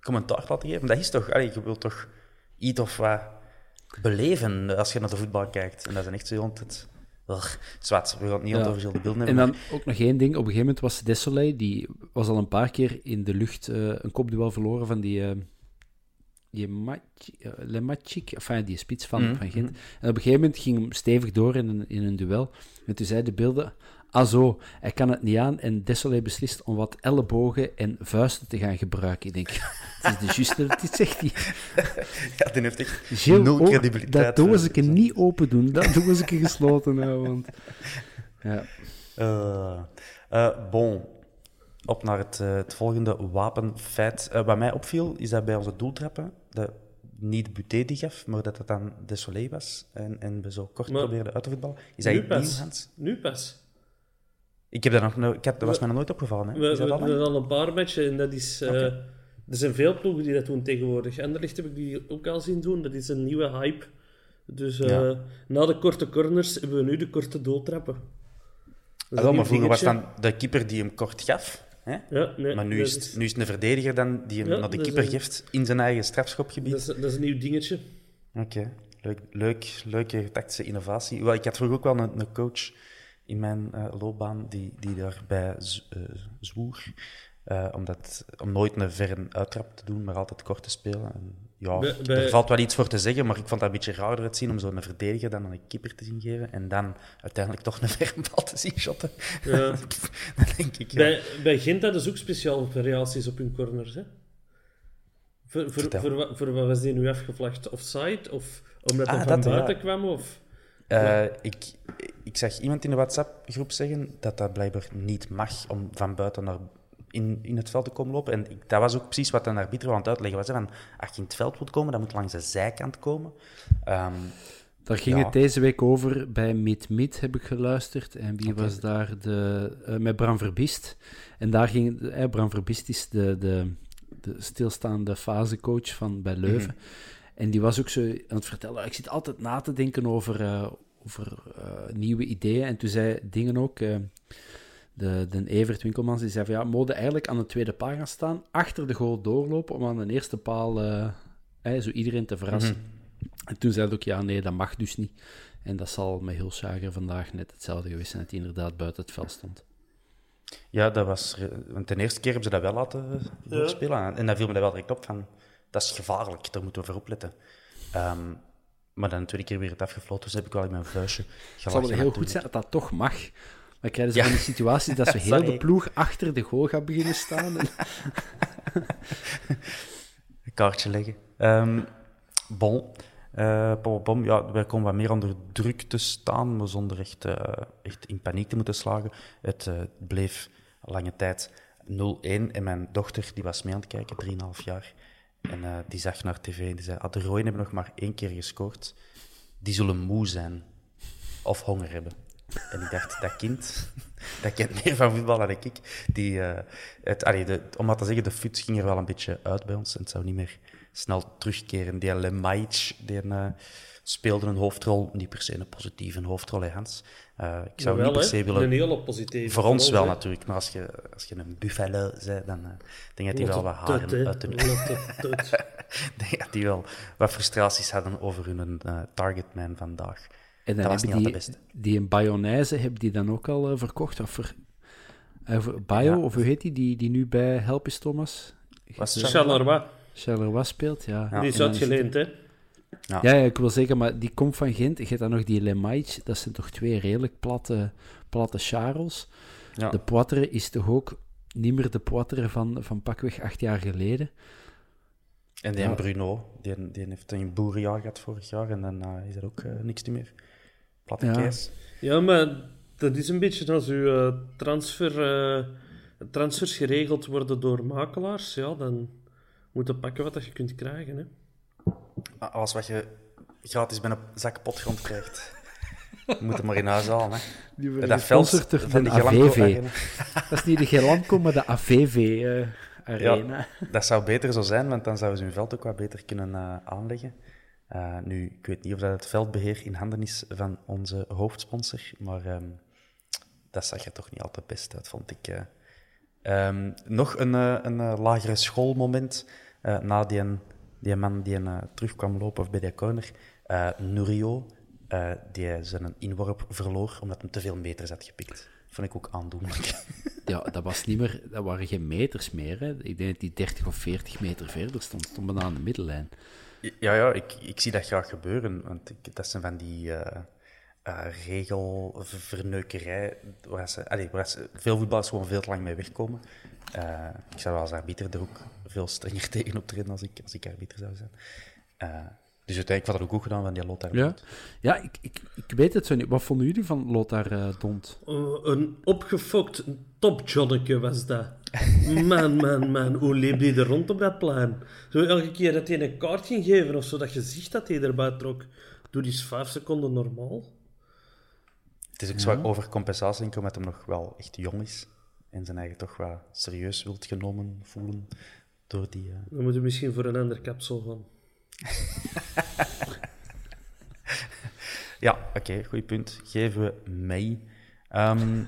Speaker 1: commentaar laten geven? Dat is toch... allee, je wilt toch iets of wat beleven als je naar de voetbal kijkt. En dat is echt zo altijd... Ugh, zwart, we gaan het niet
Speaker 2: Ja.
Speaker 1: over de Bilde
Speaker 2: En
Speaker 1: hebben.
Speaker 2: dan ook nog één ding. Op een gegeven moment was Desolé, die was al een paar keer in de lucht eh, een kopduel verloren van die... eh die eh, Lemacic, enfin, die spits van,
Speaker 1: Mhm,
Speaker 2: van Gent. En op een gegeven moment ging hem stevig door in een, in een duel. En toen zei de beelden, ah zo, hij kan het niet aan. En Desolé beslist om wat ellebogen en vuisten te gaan gebruiken. Ik denk, het is de juiste dat dit zegt. Die,
Speaker 1: Ja, die heeft echt
Speaker 2: Gilles,
Speaker 1: nul
Speaker 2: oh,
Speaker 1: credibiliteit.
Speaker 2: Dat doos
Speaker 1: eh,
Speaker 2: ik er niet open doen. Dat doos ik er gesloten houden. Want... Ja.
Speaker 1: Eh, eh, bon, op naar het, het volgende wapenfeit. Wat mij opviel, is dat bij onze doeltrappen dat niet de Buté die gaf, maar dat het dan de Soleil was en, en we zo kort
Speaker 3: Maar-
Speaker 1: probeerden uit te voetballen. Is dat
Speaker 3: nu
Speaker 1: nieuw,
Speaker 3: pas.
Speaker 1: Hans?
Speaker 3: Nu pas.
Speaker 1: Ik heb dat nog, no- ik heb, dat was mij nog nooit opgevallen. Hè.
Speaker 3: We,
Speaker 1: Is dat
Speaker 3: we,
Speaker 1: al
Speaker 3: we
Speaker 1: lang?
Speaker 3: hebben al een paar matchen en dat is... eh. Er zijn veel ploegen die dat doen tegenwoordig. Anderlecht heb ik die ook al zien doen. Dat is een nieuwe hype. Dus eh,
Speaker 1: Ja.
Speaker 3: na de korte corners hebben we nu de korte doeltrappen. Is
Speaker 1: Ah, maar vroeger was dan de keeper die hem kort gaf. Hè?
Speaker 3: Ja, nee,
Speaker 1: maar nu is, het, nu is het een verdediger dan die hem
Speaker 3: Ja,
Speaker 1: naar de keeper
Speaker 3: een-
Speaker 1: geeft in zijn eigen strafschopgebied.
Speaker 3: Dat is, dat is een nieuw dingetje.
Speaker 1: Oké, leuk, leuk, leuke tactische innovatie. Wel, ik had vroeger ook wel een, een coach in mijn eh, loopbaan die, die daarbij eh, zwoer. Eh, omdat, om nooit een verre uittrap te doen, maar altijd kort te spelen. En ja,
Speaker 3: Bij- bij-
Speaker 1: er valt wel iets voor te zeggen, maar ik vond dat een beetje raarder uitzien om zo'n verdediger dan een keeper te zien geven en dan uiteindelijk toch een vermbal te zien shotten.
Speaker 3: Ja.
Speaker 1: denk ik, ja.
Speaker 3: Bij, bij Gent hadden ze ook speciaal variaties op hun corners, hè? Voor, voor, voor, wat, voor wat was die nu afgevlacht? Offside? Of omdat hij
Speaker 1: Ah,
Speaker 3: van
Speaker 1: dat, ja.
Speaker 3: buiten kwam? Of...
Speaker 1: Eh, ik, ik zag iemand in de WhatsApp-groep zeggen dat dat blijkbaar niet mag om van buiten naar in, in het veld te komen lopen. En ik, dat was ook precies wat een arbiter aan het uitleggen was. Hè, van, als je in het veld wilt komen, dan moet langs de zijkant komen. Ehm,
Speaker 2: Daar ging
Speaker 1: Ja.
Speaker 2: het deze week over bij Meet Meet, heb ik geluisterd. En wie was daar? De, eh, met Bram Verbiest. En daar ging... eh, Bram Verbiest is de, de, de stilstaande fasecoach van bij Leuven. En die was ook zo aan het vertellen... Ik zit altijd na te denken over, eh, over eh, nieuwe ideeën. En toen zei dingen ook... eh, de, de Evert Winkelmans, die zei van... Ja, mode eigenlijk aan de tweede paal gaan staan. Achter de goal doorlopen om aan de eerste paal... zo iedereen te verrassen. En toen zei hij ook, ja, nee, dat mag dus niet. En dat zal met Hulsjager vandaag net hetzelfde geweest zijn, dat hij inderdaad buiten het veld stond.
Speaker 1: ja, dat was... Want de eerste keer hebben ze dat wel laten doorspelen. En dan viel me dat wel direct op van... Dat is gevaarlijk, daar moeten we voor opletten. Ehm, maar dan de tweede keer weer het afgefloten, dus heb ik wel in mijn vuistje
Speaker 2: Het
Speaker 1: gelachen.
Speaker 2: zal wel heel goed zijn dat dat toch mag. Maar krijgen ze
Speaker 1: Ja.
Speaker 2: die situatie dat zo heel
Speaker 1: Sorry.
Speaker 2: de ploeg achter de goal gaat beginnen staan. En...
Speaker 1: een kaartje leggen. Bon. Eh, pom, pom, ja, wij komen wat meer onder druk te staan, maar zonder echt, eh, echt in paniek te moeten slagen. Het eh, bleef lange tijd 0-1 en mijn dochter die was mee aan het kijken, 3,5 jaar. En eh, die zag naar tv en die zei, ah, de Rooien hebben nog maar één keer gescoord. Die zullen moe zijn of honger hebben. En ik dacht, dat kind, dat kent meer van voetbal dan ik. Die, eh, het, de, om maar te zeggen, de futs ging er wel een beetje uit bij ons. En het zou niet meer snel terugkeren. Die Lemaic, die eh, speelde een hoofdrol, niet per se een positieve hoofdrol, hè, Hans. Eh, ik zou
Speaker 3: Jawel,
Speaker 1: niet per se willen...
Speaker 3: Een hele positieve.
Speaker 1: Voor ons wel natuurlijk, maar als je, als je een buffalo zei, dan denk ik dat die wel wat
Speaker 3: tut,
Speaker 1: haren uit de... Denk dat die wel wat frustraties hadden over hun eh, targetman vandaag.
Speaker 2: En dan
Speaker 1: Dat was niet
Speaker 2: die,
Speaker 1: altijd best.
Speaker 2: die een Bayonnaise, hebben die dan ook al eh, verkocht? Of ver...
Speaker 1: Ja.
Speaker 2: of hoe heet die, die, die nu bij Help is Thomas?
Speaker 1: Was
Speaker 3: Charleroi.
Speaker 2: Charleroi speelt, ja.
Speaker 3: Die is
Speaker 2: dan is het-
Speaker 3: uitgeleend, hè?
Speaker 2: Ja, ja, ik wil zeggen, maar die komt van Gent. Je hebt dan nog die Lemaic, dat zijn toch twee redelijk platte, platte Charles.
Speaker 1: Ja.
Speaker 2: De Poitre is toch ook niet meer de Poitre van, van pakweg acht jaar geleden.
Speaker 1: En die
Speaker 2: Ja.
Speaker 1: en Bruno, die, die heeft een boerenjaar gehad vorig jaar en dan eh, is er ook eh, niks meer. Platte
Speaker 2: Ja.
Speaker 1: keis.
Speaker 3: Ja, maar dat is een beetje als uw eh, transfer, eh, transfers geregeld worden door makelaars. Ja, dan moet je pakken wat dat je kunt krijgen, hè?
Speaker 1: Alles wat je gratis bij een zak potgrond krijgt. Je moet maar in huis halen. Hè.
Speaker 2: Die
Speaker 1: Dat
Speaker 2: worden
Speaker 1: veld
Speaker 2: gesponsord door
Speaker 1: van
Speaker 2: de AVV. Dat is niet de Gelamco, maar de AVV-arena.
Speaker 1: Dat zou beter zo zijn, want dan zouden ze hun veld ook wat beter kunnen eh, aanleggen. Eh, nu, ik weet niet of dat het veldbeheer in handen is van onze hoofdsponsor, maar ehm, dat zag er toch niet altijd best uit, vond ik. eh. Ehm, nog een, eh, een eh, lagere schoolmoment eh, na die, die man die een, eh, terug kwam lopen bij die corner. eh Nurio, eh, die zijn inworp verloor omdat hij te veel meters had gepikt. Vond ik ook aandoenlijk.
Speaker 2: Ja, dat, was niet meer, dat waren geen meters meer. Hè. Ik denk dat die 30 of 40 meter verder stond. Stond bijna aan de middellijn.
Speaker 1: Ja, ja ik, ik zie dat graag gebeuren. Want ik, dat zijn van die regelverneukerij. Waar, ze, allee, waar ze, veel voetballers gewoon veel te lang mee wegkomen. Eh, ik zou als arbiter er ook veel strenger tegen optreden als ik, als ik arbiter zou zijn. Eh, dus uiteindelijk had het ook goed gedaan van die Lothar.
Speaker 2: Ja, ja ik, ik, ik weet het zo niet. Wat vonden jullie van Lothar eh, Dont?
Speaker 3: Oh, een opgefokt topjonneke was dat. Man, man, man. Hoe leep die er rond op dat plein? Zo elke keer dat hij een kaart ging geven of zo, dat je ziet dat hij erbij trok. Doe die eens vijf seconden normaal.
Speaker 1: Het is ook zo wat overcompensatie, omdat hij nog wel echt jong is. En zijn eigen toch wat serieus wilt genomen voelen door die... eh,
Speaker 3: Dan moet je misschien voor een ander kapsel gaan.
Speaker 1: Ja, oké, goed punt. Geven we mee. Ehm,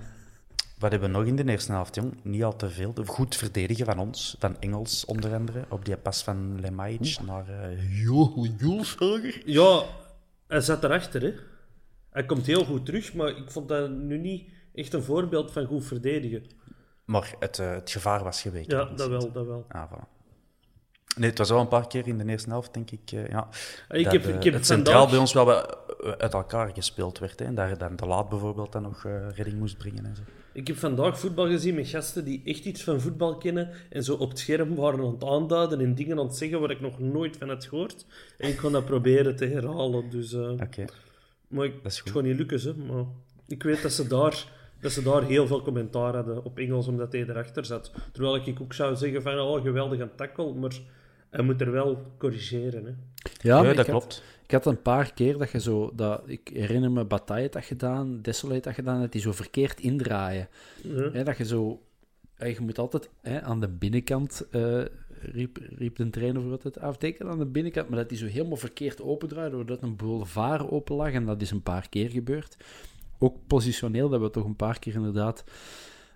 Speaker 1: wat hebben we nog in de eerste helft, jong? Niet al te veel. Goed verdedigen van ons, van Engels onder andere, op die pas van Lemaic naar uh.
Speaker 3: Ja, hij zat erachter, hè. Hij komt heel goed terug, maar ik vond dat nu niet echt een voorbeeld van goed verdedigen.
Speaker 1: Maar het, eh, het gevaar was geweken.
Speaker 3: Ja, dat wel, dat wel.
Speaker 1: Ah, voilà. Nee, het was wel een paar keer in de eerste helft, denk ik. eh, ja,
Speaker 3: Ik
Speaker 1: dat,
Speaker 3: heb-
Speaker 1: eh,
Speaker 3: ik heb
Speaker 1: het
Speaker 3: vandaag-
Speaker 1: centraal bij ons wel eh, uit elkaar gespeeld werd. Hè, en daar dan de laat bijvoorbeeld dan nog eh, redding moest brengen. En zo.
Speaker 3: Ik heb vandaag voetbal gezien met gasten die echt iets van voetbal kennen en zo op het scherm waren aan het aanduiden en dingen aan het zeggen waar ik nog nooit van had gehoord. En ik kon dat proberen te herhalen. Dus, eh,
Speaker 1: Oké.
Speaker 3: Maar ik,
Speaker 1: Dat is
Speaker 3: het
Speaker 1: goed.
Speaker 3: gaat niet lukken, hè. Maar ik weet dat ze, daar, dat ze daar heel veel commentaar hadden op Engels, omdat hij erachter zat. Terwijl ik ook zou zeggen van, oh, geweldig een tackle, maar hij moet er wel corrigeren. Hè.
Speaker 2: Ja,
Speaker 1: dat
Speaker 2: ik had-
Speaker 1: klopt.
Speaker 2: Ik had een paar keer dat je zo... Dat, ik herinner me, Bataille had dat gedaan, Dessel heeft dat gedaan, dat die zo verkeerd indraaien.
Speaker 3: Ja.
Speaker 2: Hè, dat je zo... hè, Je moet altijd hè, aan de binnenkant... eh, riep, riep de trainer voor het afdekken aan de binnenkant, maar dat die zo helemaal verkeerd opendraaide, doordat een boulevard open lag. En dat is een paar keer gebeurd. Ook positioneel, dat we toch een paar keer inderdaad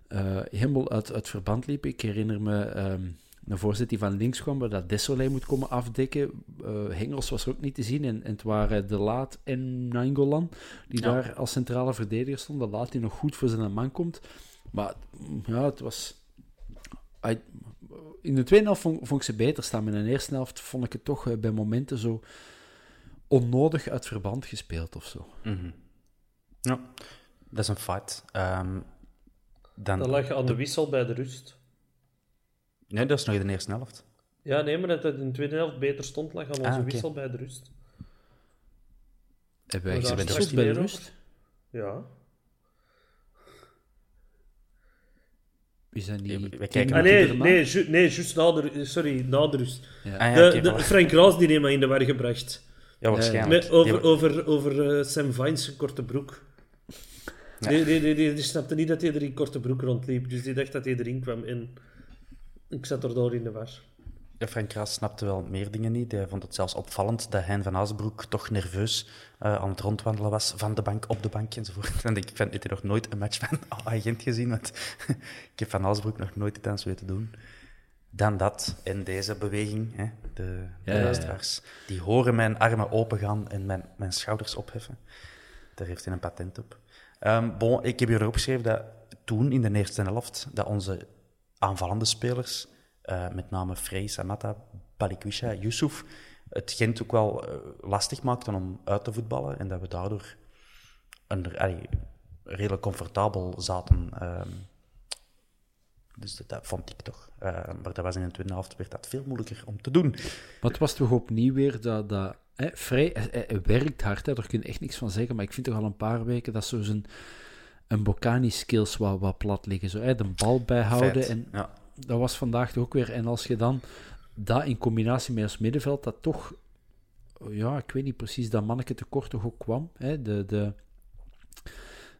Speaker 2: eh, helemaal uit, uit verband liepen. Ik herinner me ehm, een voorzet die van links kwam, waar dat Desolé moet komen afdekken. Eh Hengels was er ook niet te zien. En, en het waren De Laat en Nainggolan die
Speaker 1: Ja.
Speaker 2: daar als centrale verdediger stonden. De Laat die nog goed voor zijn man komt. Maar ja, het was... I- in de tweede helft vond, vond ik ze beter staan. Maar in de eerste helft vond ik het toch eh, bij momenten zo onnodig uit verband gespeeld of zo.
Speaker 1: Mhm. Ja, dat is een fight. Ehm, dan,
Speaker 3: lag je aan de wissel bij de rust.
Speaker 1: Nee, dat is nog in de eerste helft.
Speaker 3: Ja, nee, maar dat het in de tweede helft beter stond, lag aan onze
Speaker 1: Ah, oké.
Speaker 3: wissel bij de rust.
Speaker 2: Hebben wij
Speaker 3: daar
Speaker 2: gezegd
Speaker 3: straks
Speaker 2: bij de rust?
Speaker 3: Ja.
Speaker 2: Is dat niet...
Speaker 1: We- kijken
Speaker 3: Ah, nee, nee, ju- nee, juist na de, ru- sorry, na de rust.
Speaker 2: Ja.
Speaker 1: Ah, ja,
Speaker 3: de, de,
Speaker 1: voilà.
Speaker 3: Frank Raas die heeft mij in de war gebracht.
Speaker 1: Ja, waarschijnlijk.
Speaker 3: Met, over over, over eh, Sam Vines korte broek. Die, die, die, die, die snapte niet dat hij er in korte broek rondliep, dus die dacht dat hij erin kwam. En ik zat er door in de war.
Speaker 1: Ja, Frank Kraas snapte wel meer dingen niet. Hij vond het zelfs opvallend dat Hein van Azenbroek toch nerveus eh, aan het rondwandelen was, van de bank op de bank enzovoort. En ik vind, heb je nog nooit een match van agent gezien, want ik heb van Azenbroek nog nooit iets aan weten doen. Dan dat en deze beweging, hè, de, de
Speaker 2: Ja, ja, ja.
Speaker 1: luisteraars, die horen mijn armen opengaan en mijn, mijn schouders opheffen. Daar heeft hij een patent op. Ehm, bon, ik heb hier opgeschreven dat toen, in de eerste helft, dat onze aanvallende spelers, eh, met name Frey, Samatta, Balikwisha, Yusuf, het Gent ook wel eh, lastig maakten om uit te voetballen en dat we daardoor een, allee, redelijk comfortabel zaten. ehm. dus dat, vond ik toch. Eh, maar dat was in de tweede helft werd dat veel moeilijker om te doen.
Speaker 2: Maar het was toch opnieuw weer dat... dat hè, hij- hij werkt hard, hè, daar kun je echt niks van zeggen. Maar ik vind toch al een paar weken dat zo zijn een Bocani-skills wat, wat plat liggen. Zo, hè, de bal bijhouden. En
Speaker 1: Ja.
Speaker 2: dat was vandaag toch ook weer. En als je dan dat in combinatie met ons middenveld, dat toch... Ja, ik weet niet precies, dat manneke tekort toch ook kwam. Hè, de... de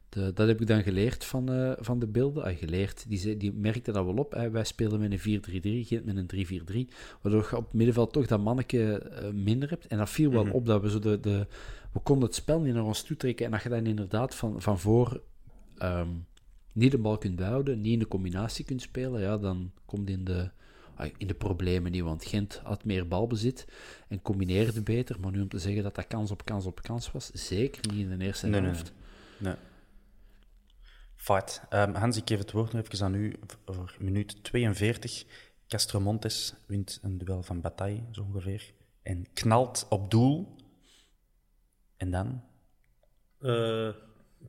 Speaker 2: de, dat heb ik dan geleerd van, eh, van de beelden. Ah, geleerd, die, zei- die merkte dat wel op. Hè. Wij spelen met een 4-3-3, Gent met een 3-4-3. Waardoor je op het middenveld toch dat manneke eh, minder hebt. En dat viel wel op dat we zo de, de... We konden het spel niet naar ons toe trekken. En dat je dan inderdaad van, van voor ehm, niet de bal kunt houden, niet in de combinatie kunt spelen, ja, dan komt in de, in de problemen niet. Want Gent had meer balbezit en combineerde beter. Maar nu om te zeggen dat dat kans op kans op kans was, zeker niet in de eerste
Speaker 1: Nee, nee,
Speaker 2: helft.
Speaker 1: Nee. Fight. Ehm, Hans, ik geef het woord nog even aan u voor minuut 42. Castromontes wint een duel van Bataille, zo ongeveer. En knalt op doel. En dan
Speaker 3: Eh,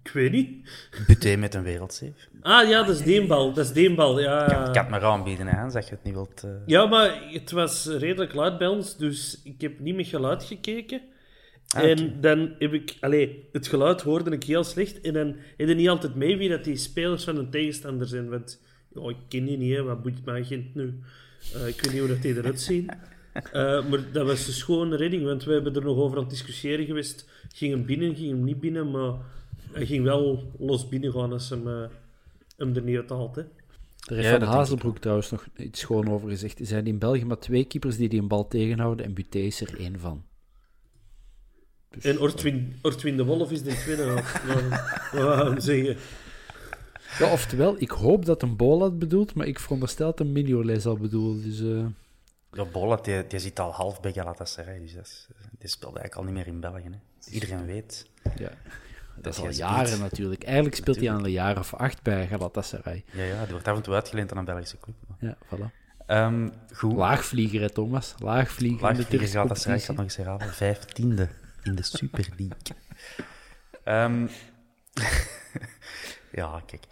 Speaker 3: ik weet niet.
Speaker 1: Buté met een wereldsave.
Speaker 3: Ah ja, dat is Deenbal. Dat is Deenbal, ja.
Speaker 1: Ik kan, ik kan het maar aanbieden, hè, Hans, als je het niet wilt... eh.
Speaker 3: Ja, maar het was redelijk luid bij ons, dus ik heb niet met geluid gekeken.
Speaker 1: Ah,
Speaker 3: en dan heb ik... Allee, het geluid hoorde ik heel slecht. En dan heb je niet altijd mee wie dat die spelers van een tegenstander zijn. Want ja, ik ken die niet, hè. wat boeit mijn agent nu? Eh, ik weet niet hoe dat die eruit zien. Eh, maar dat was een redding, want we hebben er nog over aan het discussiëren geweest. Ging hem binnen, ging hem niet binnen, maar hij ging wel los binnen gaan als hem, eh, hem er niet uit haalt. Hè.
Speaker 2: Er heeft
Speaker 1: Ja,
Speaker 2: Van Hazelbroek trouwens nog iets schoon over gezegd. Er zijn in België maar twee keepers die die een bal tegenhouden en Buté is er één van. Dus,
Speaker 3: En Ortwin, Ortwin de Wolf is de tweede. Wat wou hem zeggen?
Speaker 2: Ja, oftewel, ik hoop dat een Bola het bedoelt, maar ik veronderstel dat een Mignolet zal bedoelen. Dus, eh,
Speaker 1: Ja, Bola, die, die zit al half bij Galatasaray, dus dat is, die speelt eigenlijk al niet meer in België. Hè. Iedereen weet.
Speaker 2: ja. Dat is al
Speaker 1: speelt.
Speaker 2: jaren natuurlijk. Eigenlijk speelt hij al een jaar of acht bij Galatasaray.
Speaker 1: Ja, ja, die wordt af en toe uitgeleend aan een Belgische club. maar-
Speaker 2: Ja, voilà.
Speaker 1: Ehm, goed.
Speaker 2: Laagvlieger, hè, Thomas. Laagvlieger, in de
Speaker 1: Laagvlieger
Speaker 2: Turkse
Speaker 1: gaat nog eens herhalen. Vijftiende in de Super League. Ehm, ja, kijk.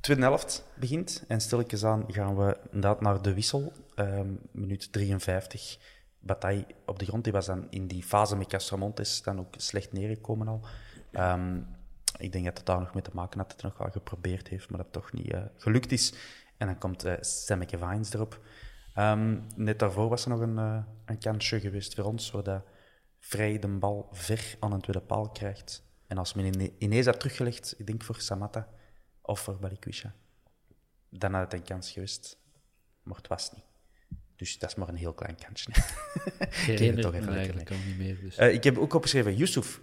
Speaker 1: Tweede helft begint en stilletjes aan gaan we inderdaad naar de wissel. Ehm, minuut 53. Bataille op de grond, die was dan in die fase met Castromontes dan ook slecht neergekomen al. Ehm, ik denk dat het daar nog mee te maken had dat hij nog wel geprobeerd heeft, maar dat het toch niet eh, gelukt is. En dan komt uh, Semmeke Vines erop. Ehm, net daarvoor was er nog een, eh, een kansje geweest voor ons, waar dat Vrij de bal ver aan een tweede paal krijgt. En als men in, ineens had teruggelegd, ik denk voor Samatta of voor Balikwisha, dan had het een kans geweest. Maar het was niet. Dus dat is maar een heel klein kansje. Het toch even lekker
Speaker 2: niet meer. Dus.
Speaker 1: Eh, ik heb ook opgeschreven, Yusuf, eh,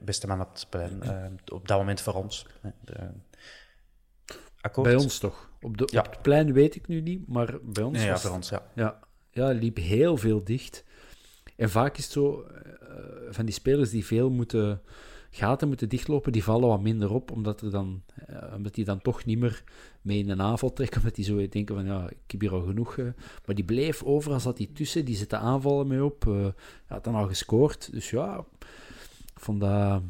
Speaker 1: beste man op het plein, eh, op dat moment voor ons. Eh, de- akkoord?
Speaker 2: Bij ons toch? Op, de,
Speaker 1: Ja.
Speaker 2: op het plein weet ik nu niet, maar bij ons
Speaker 1: Nee, ja,
Speaker 2: was
Speaker 1: voor ons, ja.
Speaker 2: Ja, ja, liep heel veel dicht. En vaak is het zo, eh, van die spelers die veel moeten, gaten moeten dichtlopen, die vallen wat minder op, omdat, er dan, eh, omdat die dan toch niet meer mee in een aanval trekken, omdat die zo denken van, ja, ik heb hier al genoeg. eh. maar die bleef overal, zat die tussen, die zette aanvallen mee op. eh had dan al gescoord. Dus ja, vond dat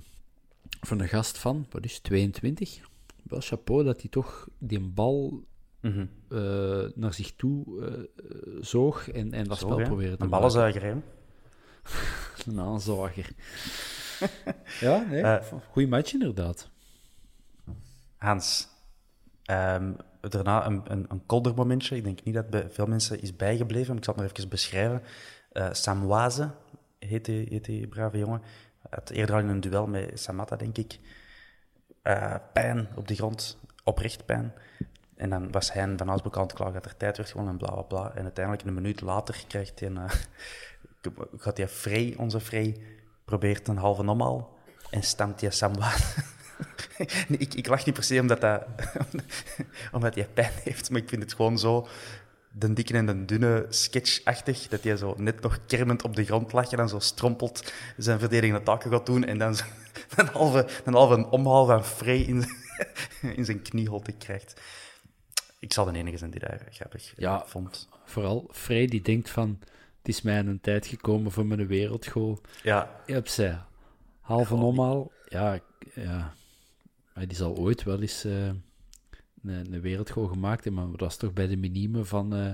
Speaker 2: van een gast van, wat is het, 22? Wel chapeau dat hij toch die bal
Speaker 1: Mhm.
Speaker 2: eh, naar zich toe eh, zoog en, en dat
Speaker 1: Zo,
Speaker 2: spel probeerde te
Speaker 1: Een ballenzuiger, hè.
Speaker 2: Een aanzager. ja, nee.
Speaker 1: Eh,
Speaker 2: Goeie match inderdaad.
Speaker 1: Hans, ehm, daarna een, een, een koldermomentje. Ik denk niet dat bij veel mensen is bijgebleven, maar ik zal het nog even beschrijven. Eh Samwaze heet die, heet die brave jongen. Had eerder al in een duel met Samatta, denk ik. Eh, pijn op de grond, oprecht pijn. En dan was hij van Asbroek aan het klagen dat er tijd werd gewonnen en bla bla bla. En uiteindelijk, een minuut later, krijgt hij een, eh, gaat hij Frey, onze Frey, probeert een halve omhaal en stamt hij. Nee, ik, ik lach niet per se omdat, dat, omdat hij pijn heeft, maar ik vind het gewoon zo de dikke en de dunne sketchachtig, dat hij zo net nog kermend op de grond lag en dan zo strompelt zijn verdedigende taken gaat doen en dan zo een halve, een halve omhaal van Frey in, in zijn knieholte krijgt. Ik zal de enige zijn die daar grappig
Speaker 2: Ja.
Speaker 1: vond.
Speaker 2: Vooral Frey die denkt van, het is mij een tijd gekomen voor mijn wereldgoal.
Speaker 1: Ja,
Speaker 2: Je hebt zij. Half en omhaal. Ja, ja. Maar die zal ooit wel eens eh, een, een wereldgoal gemaakt maar dat was toch bij de minime van eh,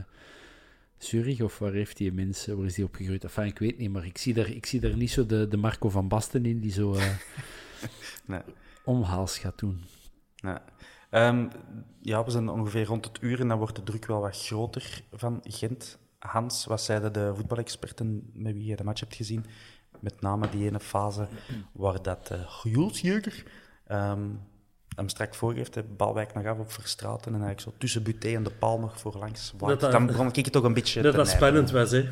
Speaker 2: Zurich, of waar heeft die mensen, waar is die opgegroeid? Enfin, ik weet niet, maar ik zie daar, ik zie daar niet zo de, de Marco van Basten in, die zo eh,
Speaker 1: nee.
Speaker 2: omhaals gaat doen.
Speaker 1: Ja. Ehm, ja, we zijn ongeveer rond het uur en dan wordt de druk wel wat groter van Gent. Hans, wat zeiden de voetbalexperten met wie je de match hebt gezien? Met name die ene fase waar dat uh, Jules ehm, hem strak voorgeeft. De bal wijkt nog af op Verstraten en eigenlijk zo tussen Buté en de paal nog voorlangs.
Speaker 3: dat-
Speaker 1: dan begon ik het toch een beetje
Speaker 3: Dat dat spannend was, hè.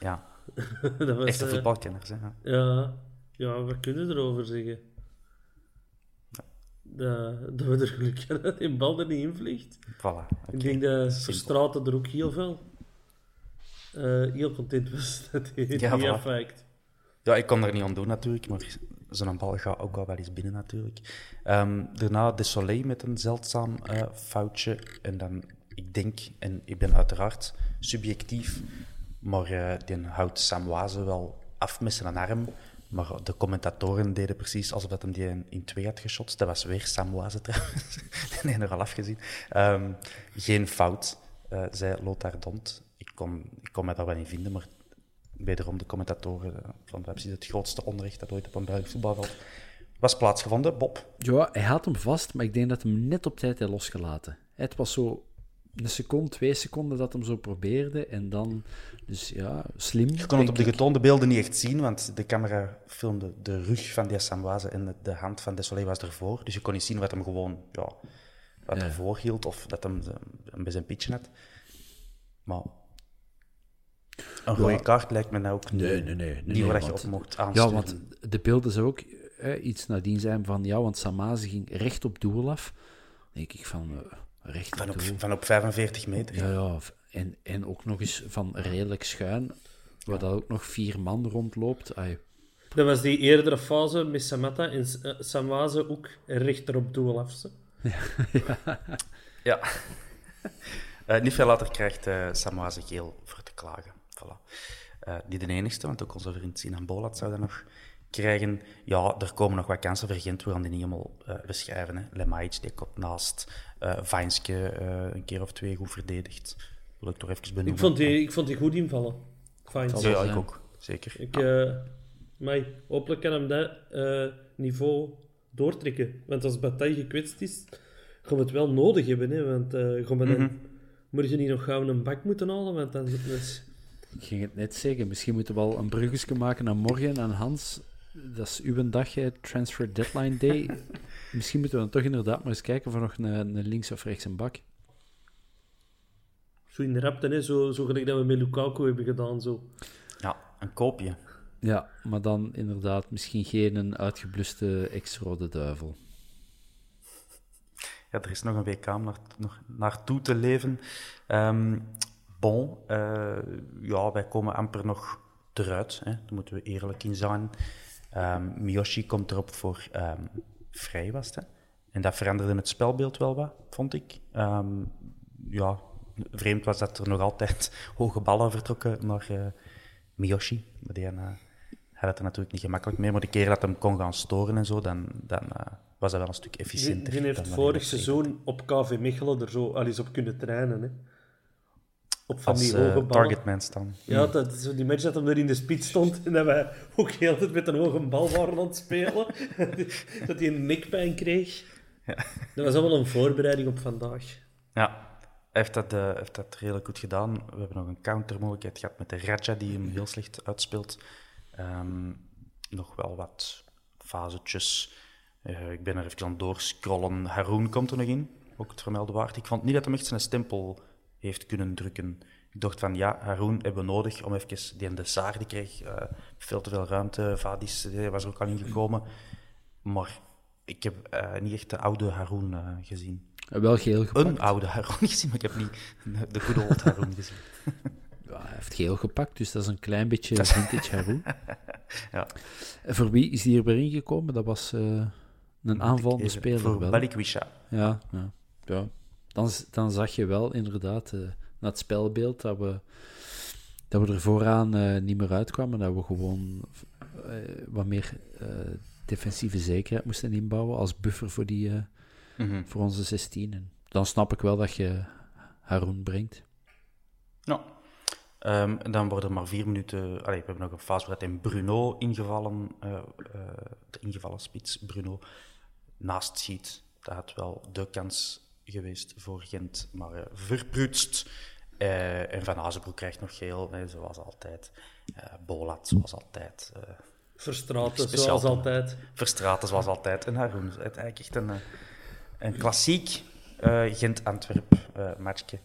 Speaker 1: Ja,
Speaker 3: dat was,
Speaker 1: echte
Speaker 3: eh,
Speaker 1: voetbalkenners. Hè. ja.
Speaker 3: Ja, wat kunnen we erover zeggen? Dat, dat we er geluk hebben dat die bal er niet in vliegt.
Speaker 1: Voilà.
Speaker 3: Ik denk dat. Verstraten er ook heel veel eh, heel content was dat hij
Speaker 1: Ja,
Speaker 3: niet
Speaker 1: voilà.
Speaker 3: afwijkt.
Speaker 1: Ja, ik kon er niet aan doen natuurlijk, maar zo'n bal gaat ook wel wel eens binnen natuurlijk. Ehm, daarna De Soleil met een zeldzaam eh, foutje. En dan, ik denk, en ik ben uiteraard subjectief, maar eh die houdt Samwaze wel af met arm. Maar de commentatoren deden precies alsof dat hem die in, twee had geschot. Dat was weer Samwaze trouwens. nee, er al afgezien. Ehm, geen fout, eh, zei Lothar Dont. Ik kon, ik kon daar wel in vinden, maar wederom de commentatoren eh, van precies het grootste onrecht dat ooit op een Belgisch voetbalveld was plaatsgevonden. Bob,
Speaker 2: Ja, hij had hem vast, maar ik denk dat hem net op tijd heeft losgelaten. Het was zo een seconde, twee seconden dat hem zo probeerde. En dan, dus ja, slim.
Speaker 1: je kon het op de getoonde beelden niet echt zien, want de camera filmde de rug van die Samwaze en de, de hand van Desolé was ervoor. Dus je kon niet zien wat hem gewoon ja, wat
Speaker 2: Ja.
Speaker 1: ervoor hield of dat hem, de- hem bij zijn pitje had. Maar een rode kaart lijkt me nou ook niet,
Speaker 2: Nee, nee, nee, nee,
Speaker 1: niet
Speaker 2: nee,
Speaker 1: waar je op mocht
Speaker 2: Ja,
Speaker 1: aansturen.
Speaker 2: want de beelden zou ook eh, iets nadien zijn van, ja, want Samaze ging recht op doel af. Denk ik van, eh, recht op
Speaker 1: van, op,
Speaker 2: doel.
Speaker 1: van op 45 meter.
Speaker 2: Ja, ja. En, en ook nog eens van redelijk schuin, waar dat ook nog vier man rondloopt. Ai,
Speaker 3: Dat was die eerdere fase met Samatta en S- eh, Samwaze ook rechter op doel af. zo.
Speaker 1: Ja. Eh, niet veel later krijgt uh, Samoa geel voor te klagen. Voilà. Uh, niet de enigste, want ook onze vriend Sinan Bolat zou dat nog krijgen. Ja, er komen nog wat kansen voor Gent. We gaan die niet helemaal beschrijven. Hè. Lemaic, die komt naast. Uh, een keer of twee goed verdedigd. Wil ik toch even benoemen.
Speaker 3: Ik vond die, ik vond die goed invallen. Vijnske.
Speaker 1: Ja, ik ook. Zeker.
Speaker 3: Ik, maar hopelijk kan hem dat niveau doortrekken. Want als Bataille gekwetst is, gaan we het wel nodig hebben. Hè? Want uh, gaan we dan, mm moet je niet nog gauw een bak moeten halen? Want dan zit het...
Speaker 2: Ik ging het net zeggen. Misschien moeten we wel een bruggetje maken naar morgen. En Hans, dat is uw dag, Transfer Deadline Day. Misschien moeten we dan toch inderdaad maar eens kijken voor nog een, een links of rechts een bak.
Speaker 3: Zo in de rapte, hè? Zo, zo gelijk dat we met Lukaku hebben gedaan. Zo.
Speaker 1: Ja, een koopje.
Speaker 2: Ja, maar dan inderdaad misschien geen een uitgebluste ex-rode duivel.
Speaker 1: Ja, er is nog een WK om naar, nog naartoe te leven. Um, bon, uh, ja, wij komen amper nog eruit. Hè. Daar moeten we eerlijk in zijn. Um, Miyoshi komt erop voor um, vrij was het. En dat veranderde het spelbeeld wel wat, vond ik. ja, vreemd was dat er nog altijd hoge ballen vertrokken naar uh, Miyoshi. Maar die, uh, had het er natuurlijk niet gemakkelijk mee. Maar de keer dat hem kon gaan storen en zo, dan, dan uh, was dat wel een stuk efficiënter.
Speaker 3: Die heeft vorig seizoen op KV Mechelen er zo al eens op kunnen trainen. Hè?
Speaker 1: Op van Als, die hoge uh, targetman staan.
Speaker 3: Ja, dat, zo die match dat hem er in de spits stond en dat wij ook heel tijd met een hoge bal waren aan het spelen. dat hij een nekpijn kreeg. Ja. Dat was allemaal een voorbereiding op vandaag.
Speaker 1: Ja, hij heeft dat, uh, heeft dat redelijk goed gedaan. We hebben nog een countermogelijkheid gehad met de Raja, die hem heel slecht uitspeelt. Um, nog wel wat fasetjes. Uh, ik ben er even aan doorscrollen. Haroon komt er nog in, ook het vermelde waard. Ik vond niet dat hij echt zijn stempel heeft kunnen drukken. Ik dacht van, ja, Haroon hebben we nodig om even... Die en de Saar, die kreeg uh, veel te veel ruimte. Vadis die was er ook al ingekomen. Maar ik heb uh, niet echt de oude Haroon gezien.
Speaker 2: Wel geel gepakt.
Speaker 1: Een oude Haroon gezien, maar ik heb niet de goede old Haroon gezien.
Speaker 2: hij heeft geel gepakt, dus dat is een klein beetje vintage Haroon.
Speaker 1: ja.
Speaker 2: voor wie is hij erbij ingekomen? Dat was een aanvallende speler.
Speaker 1: Voor
Speaker 2: wel.
Speaker 1: Balikwisha.
Speaker 2: Ja, ja, ja. Dan, dan zag je wel inderdaad uh, na het spelbeeld dat we, dat we er vooraan uh, niet meer uitkwamen. Dat we gewoon wat meer defensieve zekerheid moesten inbouwen als buffer voor, die, mm -hmm. voor onze 16. En dan snap ik wel dat je Haroon brengt.
Speaker 1: Nou, Um, en dan worden er maar vier minuten. Allee, we hebben nog een fase in Bruno ingevallen. De ingevallen spits Bruno naast ziet. Dat had wel de kans geweest voor Gent, maar uh, verprutst. en Van Azenbroek krijgt nog geel, hè, zoals altijd. Bolat, zoals altijd.
Speaker 3: Verstraten, zoals altijd.
Speaker 1: Verstraten, zoals altijd. En Haroon, het eigenlijk echt een, een klassiek Gent-Antwerp-matchje.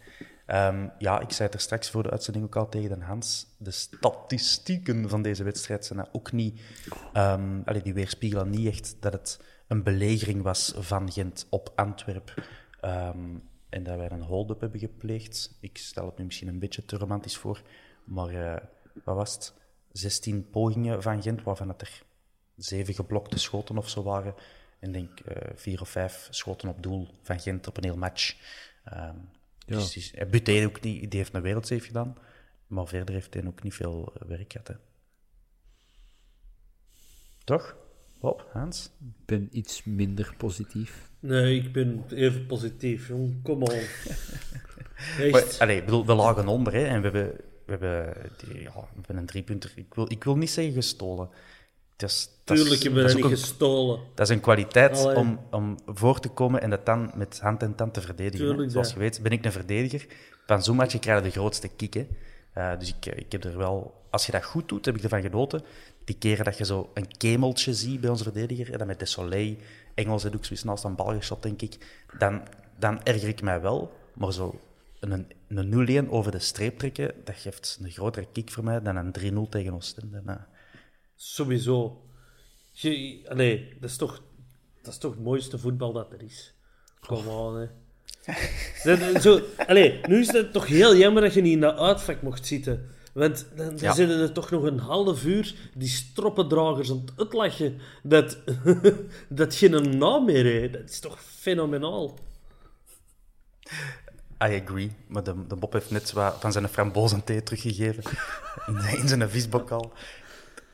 Speaker 1: Um, ja, ik zei het er straks voor de uitzending ook al tegen de Hans. De statistieken van deze wedstrijd zijn ook niet... Um, allee, die weerspiegelen niet echt dat het een belegering was van Gent op Antwerp. Um, en dat wij een hold-up hebben gepleegd. Ik stel het nu misschien een beetje te romantisch voor. Maar uh, wat was het? 16 pogingen van Gent, waarvan het er zeven geblokte schoten of zo waren. En denk uh, vier of vijf schoten op doel van Gent op een heel match. Um, ja. Dus Buté ook niet, die heeft een wereldsafe gedaan, maar verder heeft hij ook niet veel eh, werk gehad. Hè. Toch? Hop, Hans?
Speaker 2: Ik ben iets minder positief.
Speaker 3: Nee, ik ben even positief, jong. Kom op.
Speaker 1: Echt. allee, bedoel, we lagen onder hè, en we hebben, we hebben, die, ja, we hebben een driepunter. Ik wil, ik wil niet zeggen gestolen.
Speaker 3: Dat Tuurlijk hebben we niet gestolen.
Speaker 1: Dat is een kwaliteit om, om voor te komen en dat dan met hand en tand te verdedigen. Tuurlijk, Zoals je weet ben ik een verdediger. Van zo'n match krijg je de grootste kick. Uh, dus ik, ik heb er wel... Als je dat goed doet, heb ik ervan genoten. Die keren dat je zo een kemeltje ziet bij onze verdediger, en dan met de Soleil, Engels en ook zoiets naast een bal geschot, denk ik, dan, dan erger ik mij wel. Maar zo een, een 0-1 over de streep trekken, dat geeft een grotere kick voor mij dan een 3-0 tegen Oostende.
Speaker 3: Sowieso. Je, allee, dat is, toch, dat is toch het mooiste voetbal dat er is. Gewoon, hè. Zo, allee, nu is het toch heel jammer dat je niet in dat uitvak mocht zitten. Want dan, zitten er toch nog een half uur die stroppendragers aan het uitlachen dat, dat geen naam meer heeft. Dat is toch fenomenaal.
Speaker 1: I agree. Maar de, de Bob heeft net wat van zijn frambozenthee teruggegeven in, in zijn visbokal.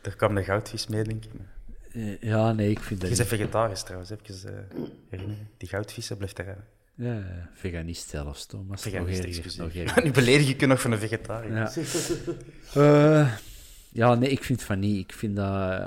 Speaker 1: Er kwam de goudvis mee, denk ik.
Speaker 2: Eh, Ja, nee, ik vind dat
Speaker 1: Je bent vegetarisch trouwens, even uh, herinneren. Die goudvissen blijft er.
Speaker 2: Ja, veganist zelfs, Thomas.
Speaker 1: Veganist,
Speaker 2: nog nog.
Speaker 1: Nu beledig ik je nog van een vegetariër.
Speaker 2: Ja. Eh, ja, nee, ik vind van niet. Ik vind dat...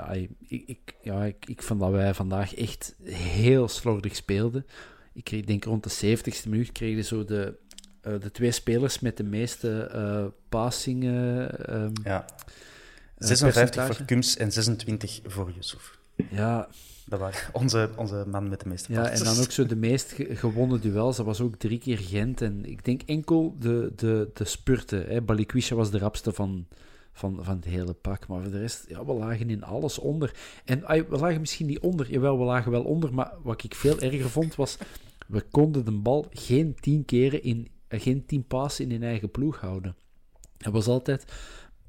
Speaker 2: ik, ik, ja, ik, ik vond dat wij vandaag echt heel slordig speelden. Ik kreeg, denk rond de 70ste minuut kregen zo de, eh, de twee spelers met de meeste eh passingen... ehm,
Speaker 1: Ja.
Speaker 2: eh,
Speaker 1: 56
Speaker 2: percentage.
Speaker 1: voor Kums en 26 voor Yusuf.
Speaker 2: Ja,
Speaker 1: Dat waren onze, onze man met de meeste
Speaker 2: Ja, en dan ook zo de meest ge- gewonnen duels. Dat was ook drie keer Gent. En ik denk enkel de, de, de spurten. Hè. Balikwisha was de rapste van, van, van het hele pak. Maar voor de rest, ja, we lagen in alles onder. En we lagen misschien niet onder. Jawel, we lagen wel onder. Maar wat ik veel erger vond, was... We konden de bal geen tien keren in... geen tien passen in hun eigen ploeg houden. Het was altijd...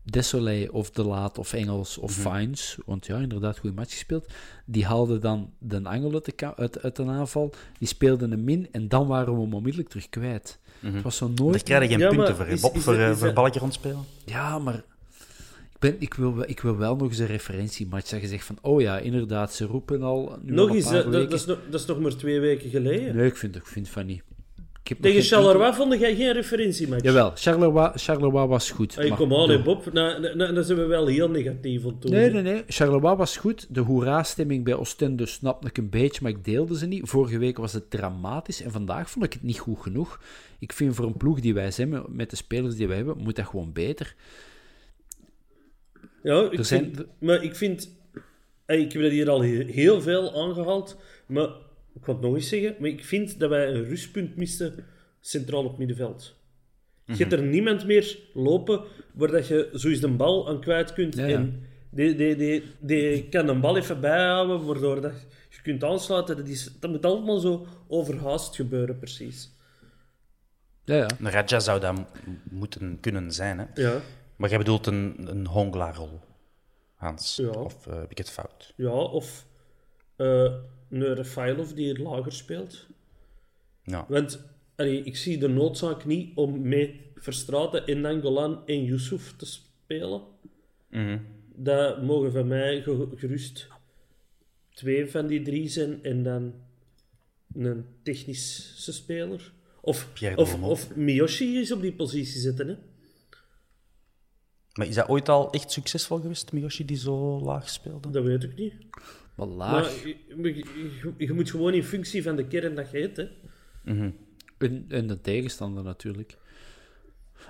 Speaker 2: Desolé of De Laat of Engels of Fines, want ja, inderdaad, goede match gespeeld. Die haalden dan de angel uit de, uit, uit een aanval, die speelden een min en dan waren we hem onmiddellijk terug kwijt. Het was zo nooit...
Speaker 1: Daar krijg je geen
Speaker 3: Ja,
Speaker 1: punten voor,
Speaker 3: is-
Speaker 1: Bob,
Speaker 3: is
Speaker 1: voor,
Speaker 3: het-
Speaker 1: eh,
Speaker 3: is
Speaker 1: voor balletje rondspelen.
Speaker 2: Ja, maar ik, ben, ik, wil, wel- ik wil wel nog eens een referentiematch dat je zegt van, oh ja, inderdaad, ze roepen al nu al
Speaker 3: Nog
Speaker 2: een
Speaker 3: eens, dat,
Speaker 2: weken.
Speaker 3: dat, is nog, dat is nog maar twee weken geleden.
Speaker 2: Nee, ik vind, ik vind van niet. Ik
Speaker 3: Tegen Charleroi vond jij geen referentiematch.
Speaker 2: Jawel, Charleroi, Charleroi was goed.
Speaker 3: Hey, kom aan, Bob. Nou, nou, nou, dan zijn we wel heel negatief toe.
Speaker 2: Nee, nee, nee. Charleroi was goed. De hoera-stemming bij Oostende snapte ik een beetje, maar ik deelde ze niet. Vorige week was het dramatisch en vandaag vond ik het niet goed genoeg. Ik vind voor een ploeg die wij zijn, met de spelers die wij hebben, moet dat gewoon beter.
Speaker 3: Ja, ik
Speaker 2: zijn-
Speaker 3: vind, maar ik vind... ik heb dat hier al he- heel veel aangehaald, maar ik wil het nog eens zeggen, maar ik vind dat wij een rustpunt misten centraal op middenveld. Je hebt er niemand meer lopen waar dat je zo eens de bal aan kwijt kunt.
Speaker 2: Ja, ja.
Speaker 3: En die, die, die, die kan de bal even bijhouden, waardoor dat je kunt aansluiten. Dat, is, dat moet allemaal zo overhaast gebeuren, precies.
Speaker 2: Ja, ja.
Speaker 1: Een Raja zou dat moeten kunnen zijn, hè.
Speaker 3: Ja,
Speaker 1: Maar jij bedoelt een, een Hongla-rol, Hans?
Speaker 3: Ja.
Speaker 1: Of eh, heb ik het fout?
Speaker 3: ja of eh een Rafailov die hier lager speelt.
Speaker 1: Ja.
Speaker 3: Want allee, ik zie de noodzaak niet om met Verstraten en Nangolan en Yusuf te spelen.
Speaker 1: Mhm.
Speaker 3: Dat mogen van mij ge- gerust twee van die drie zijn en dan een technische speler. Of, of, of Miyoshi is op die positie zitten. Hè?
Speaker 1: Maar is dat ooit al echt succesvol geweest, Miyoshi, die zo laag speelde?
Speaker 3: Dat weet ik niet.
Speaker 2: Maar
Speaker 3: Maar
Speaker 2: laag.
Speaker 3: je, je- je moet gewoon in functie van de kern dat je hebt. Hè?
Speaker 2: En, en de tegenstander natuurlijk.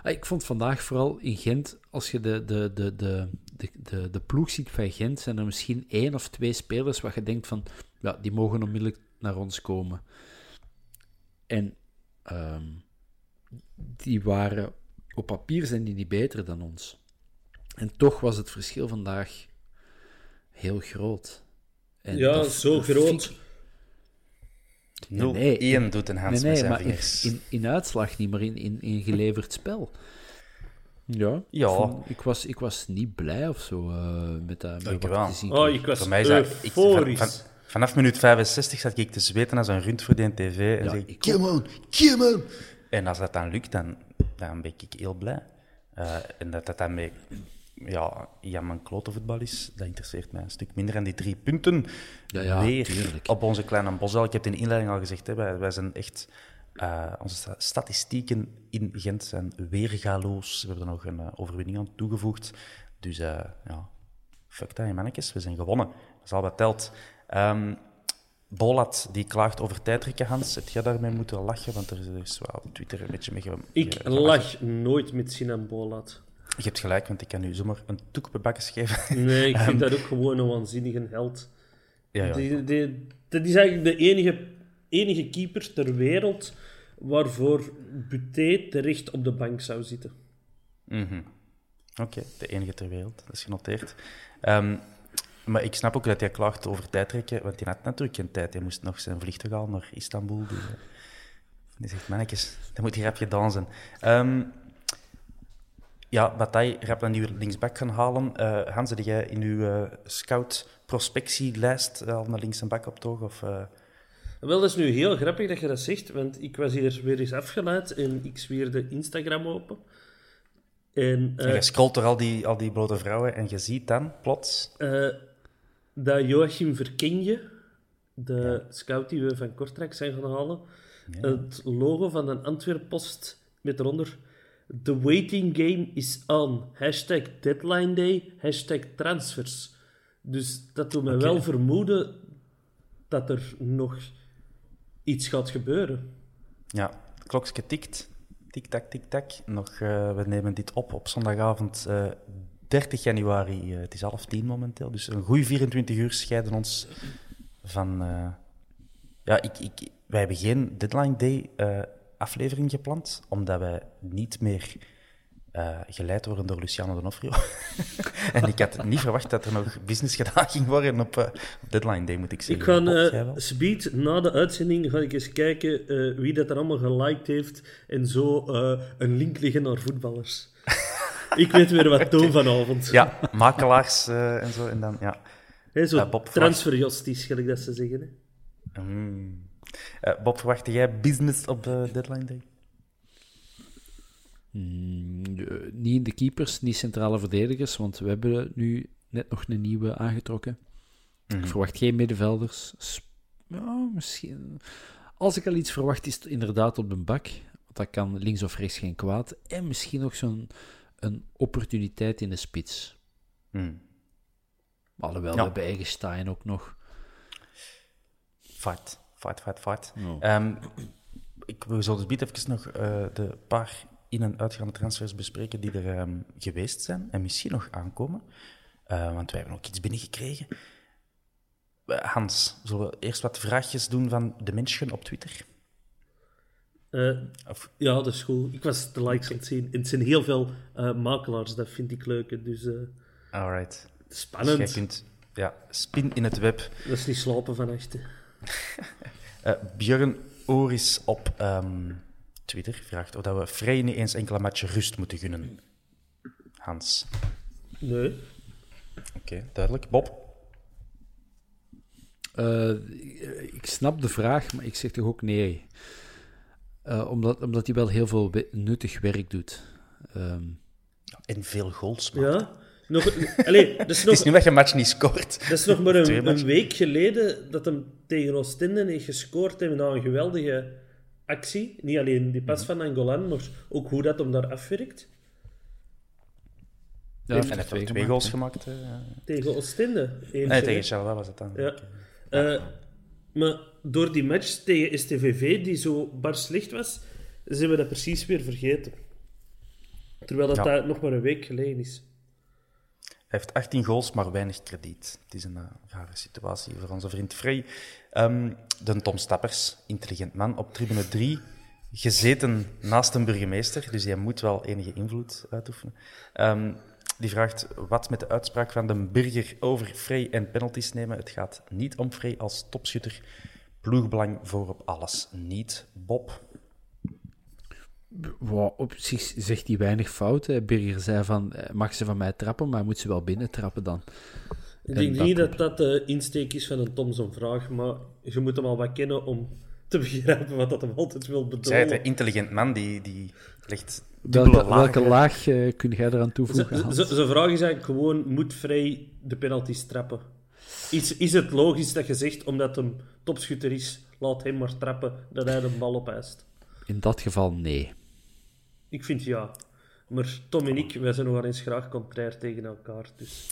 Speaker 2: Ah, Ik vond vandaag vooral in Gent, als je de, de, de, de, de, de, de ploeg ziet van Gent, zijn er misschien één of twee spelers waar je denkt van, ja, die mogen onmiddellijk naar ons komen. En ehm, die waren, op papier zijn die niet beter dan ons. En toch was het verschil vandaag heel groot. En
Speaker 3: Ja,
Speaker 2: dat-
Speaker 3: zo groot.
Speaker 2: ik-
Speaker 1: 0-1
Speaker 2: nee,
Speaker 1: doet een
Speaker 2: Nee,
Speaker 1: Hans met
Speaker 2: nee,
Speaker 1: zijn
Speaker 2: maar in,
Speaker 1: vingers.
Speaker 2: in, in uitslag niet, maar in, in, in geleverd spel. Ja,
Speaker 1: Ja.
Speaker 2: Ik, vond- ik, was, ik was niet blij of zo eh, met, dat met
Speaker 1: Ik
Speaker 3: Oh,
Speaker 2: kreeg.
Speaker 3: ik was
Speaker 1: Voor mij is dat... ik- van- vanaf minuut 65 zat ik te zweten als een rund voor de tv. En
Speaker 2: Ja,
Speaker 1: ik,
Speaker 2: ik
Speaker 1: kill man, kill man. En als dat dan lukt, dan, dan ben ik heel blij. Eh, en dat dat dan met ja, Jan mijn klote voetbal is, dat interesseert mij een stuk minder. En die drie punten,
Speaker 2: Ja, ja,
Speaker 1: weer
Speaker 2: tuurlijk.
Speaker 1: op onze kleine Bosel. Ik heb het in de inleiding al gezegd, hè, wij, wij zijn echt... eh, onze sta- statistieken in Gent zijn weergaloos. We hebben er nog een eh, overwinning aan toegevoegd. Dus eh, ja, fuck dat, mannetjes. We zijn gewonnen. Dat is al wat telt. Ehm, Bolat, die klaagt over tijdrekken, Hans. Heb jij daarmee moeten lachen? Want er is, er is wel op Twitter een beetje mee ge-
Speaker 3: Ik
Speaker 1: ge-
Speaker 3: lach nooit met Sinan Bolat.
Speaker 1: Je hebt gelijk, want ik kan nu zomaar een toek op de bakkes geven.
Speaker 3: Nee, ik vind dat ook gewoon een waanzinnige held.
Speaker 1: ja, ja.
Speaker 3: Die, die, dat is eigenlijk de enige, enige keeper ter wereld waarvoor Buté terecht op de bank zou zitten.
Speaker 1: Mhm. Oké, de enige ter wereld. Dat is genoteerd. Ehm, maar ik snap ook dat hij klaagt over tijdrekken, want hij had natuurlijk geen tijd. Hij moest nog zijn vliegtuig halen naar Istanbul. Dus, eh, die zegt, mannetjes, dat moet hier rap gedaan zijn. Ehm, ja, Bataille rap een nieuwe linksback gaan halen. Eh, Hans, heb jij in uw eh, scout-prospectielijst al naar links en back op toog? Of, eh,
Speaker 3: Wel, dat is nu heel grappig dat je dat zegt, want ik was hier weer eens afgeleid en ik zwierde Instagram open. En,
Speaker 1: En
Speaker 3: eh,
Speaker 1: je scrolt door al die, al die blote vrouwen en je ziet dan plots...
Speaker 3: eh, dat Joachim Verkenje, de scout die we van Kortrijk zijn gaan halen, het logo van een Antwerp post met eronder The waiting game is on. Hashtag deadline day, hashtag transfers. Dus dat doet me wel vermoeden dat er nog iets gaat gebeuren.
Speaker 1: Ja, klokje tikt. Tik-tak, tik-tak. Nog, eh, we nemen dit op op zondagavond eh 30 januari. Eh, het is half tien momenteel. Dus een goede 24 uur scheiden ons van... eh, ja, ik, ik, wij hebben geen Deadline Day eh, aflevering gepland, omdat wij niet meer eh, geleid worden door Luciano D'Onofrio. en ik had niet verwacht dat er nog business gedaan ging worden op, op Deadline Day, moet ik
Speaker 3: Ik
Speaker 1: zeggen.
Speaker 3: ga
Speaker 1: Bob,
Speaker 3: eh, speed na de uitzending ga ik eens kijken wie dat er allemaal geliked heeft en zo een link liggen naar voetballers. ik weet weer wat doen vanavond.
Speaker 1: Ja, makelaars en zo. En dan, ja.
Speaker 3: Hè, zo gelijk dat ze zeggen. Hè.
Speaker 1: Mm. Eh, Bob, verwachtte jij business op de deadline day?
Speaker 2: Mm, eh, niet de keepers, niet centrale verdedigers, want we hebben nu net nog een nieuwe aangetrokken. Ik verwacht geen middenvelders. Ja, misschien. Als ik al iets verwacht, is het inderdaad op de bak. Want dat kan links of rechts geen kwaad. En misschien nog zo'n een opportuniteit in de spits.
Speaker 1: Hmm.
Speaker 2: Alhoewel,
Speaker 1: Ja.
Speaker 2: we hebben ook nog.
Speaker 1: Fight, fight, fight, fight.
Speaker 2: Ja.
Speaker 1: Ehm, ik wil zo dus bied even nog eh, de paar in- en uitgaande transfers bespreken die er ehm, geweest zijn en misschien nog aankomen. Eh, want wij hebben ook iets binnengekregen. Eh, Hans, zullen we eerst wat vraagjes doen van de mensen op Twitter?
Speaker 3: Eh,
Speaker 1: Of,
Speaker 3: ja, dat is goed. Ik was de likes aan het zien. En het zijn heel veel eh, makelaars, dat vind ik leuk. Dus eh,
Speaker 1: alright. Dus
Speaker 3: spannend.
Speaker 1: jij kunt ja, spin in het web.
Speaker 3: Dat is niet slapen van echt.
Speaker 1: Eh Björn Oris op ehm, Twitter vraagt of dat we Frey niet eens enkele matchen rust moeten gunnen. Hans.
Speaker 3: Nee.
Speaker 1: Oké, duidelijk. Bob?
Speaker 2: Eh, ik snap de vraag, maar ik zeg toch ook nee. Eh, omdat, omdat hij wel heel veel nuttig werk doet. Ehm,
Speaker 1: En veel goals maakt.
Speaker 3: Ja. Nog, allee,
Speaker 1: Het is niet dat je een match niet scoort.
Speaker 3: dat is nog maar een, week geleden dat hem tegen Oostende heeft gescoord heeft na een geweldige actie. Niet alleen die pas van Angolan, maar ook hoe dat hem daar afwerkt.
Speaker 2: ja,
Speaker 1: En
Speaker 2: heeft
Speaker 1: hij
Speaker 2: er
Speaker 1: heeft twee goals gemaakt. eh.
Speaker 3: Tegen Oostende. Eentje,
Speaker 1: Nee, tegen Charleroi was het dan.
Speaker 3: Ja. Eh, maar door die match tegen STVV, die zo bar slecht was, zijn we dat precies weer vergeten. Terwijl dat,
Speaker 1: Ja.
Speaker 3: dat nog maar een week geleden is.
Speaker 1: Heeft 18 goals, maar weinig krediet. Het is een eh, rare situatie voor onze vriend Frey. Ehm, de Tom Stappers, intelligent man, op tribune 3, gezeten naast een burgemeester, dus hij moet wel enige invloed uitoefenen. Ehm, die vraagt wat met de uitspraak van de burger over Frey en penalties nemen. Het gaat niet om Frey als topschutter. Ploegbelang voor op alles. Niet Bob.
Speaker 2: Wow, op zich zegt hij weinig fout. hè. Birger zei van, eh, mag ze van mij trappen, maar moet ze wel binnen trappen dan.
Speaker 3: Ik
Speaker 2: En
Speaker 3: denk
Speaker 2: dat
Speaker 3: niet dat dat de insteek is van een Tom zo'n vraag, maar je moet hem al wat kennen om te begrijpen wat dat hem altijd wil bedoelen.
Speaker 1: een intelligent man die, die legt
Speaker 2: Welke, laag eh, kun jij eraan toevoegen?
Speaker 3: Zijn vraag is eigenlijk gewoon, moet Vrij de penalties trappen? Is, is het logisch dat je zegt, omdat hem topschutter is, laat hem maar trappen, dat hij de bal opeist?
Speaker 2: In dat geval nee.
Speaker 3: Ik vind ja. Maar Tom en ik, wij zijn nog wel eens graag contrair tegen elkaar. Dus.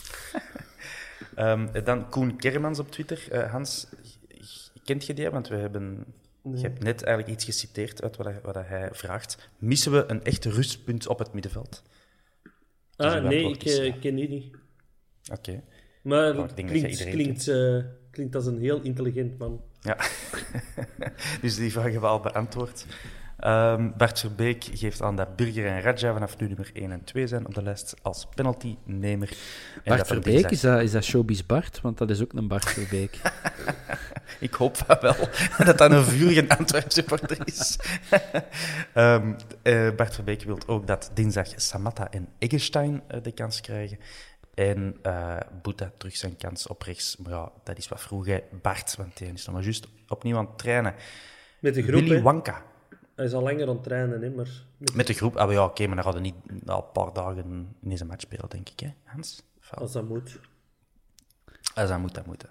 Speaker 1: Ehm, dan Koen Kermans op Twitter. Eh, Hans, kent je die? Want we hebben, je hebt net eigenlijk iets geciteerd uit wat hij, wat hij vraagt. Missen we een echt rustpunt op het middenveld? Dus
Speaker 3: Ah, nee, ik
Speaker 1: is
Speaker 3: eh, ken die niet.
Speaker 1: Oké.
Speaker 3: Maar
Speaker 1: Nou,
Speaker 3: klinkt, klinkt, eh, klinkt als een heel intelligent man.
Speaker 1: Ja. dus die vraag we al beantwoord. Ehm, Bart Verbeek geeft aan dat Burger en Radja vanaf nu nummer 1 en 2 zijn op de lijst als penaltynemer. En
Speaker 2: Bart
Speaker 1: dat
Speaker 2: Verbeek,
Speaker 1: dinsdag-
Speaker 2: is dat, is dat Showbiz Bart? Want dat is ook een Bart Verbeek.
Speaker 1: Ik hoop van wel dat dat een vurige Antwerp supporter is. Ehm, eh, Bart Verbeek wil ook dat dinsdag Samatta en Eggestein eh, de kans krijgen. En eh Boeta terug zijn kans op rechts. Maar ja, dat is wat vroeg, hè. Bart, want die is nog maar juist opnieuw aan het trainen.
Speaker 3: Met de groep,
Speaker 1: Willy
Speaker 3: hè.
Speaker 1: Wanka.
Speaker 3: Hij is al langer aan het trainen, hè, maar... met-
Speaker 1: Met de groep. Ah, ja, oké, maar dan hadden niet al een paar dagen in deze match spelen, denk ik, hè, Hans? Fout.
Speaker 3: Als dat moet.
Speaker 1: Als dat moet, dat moet.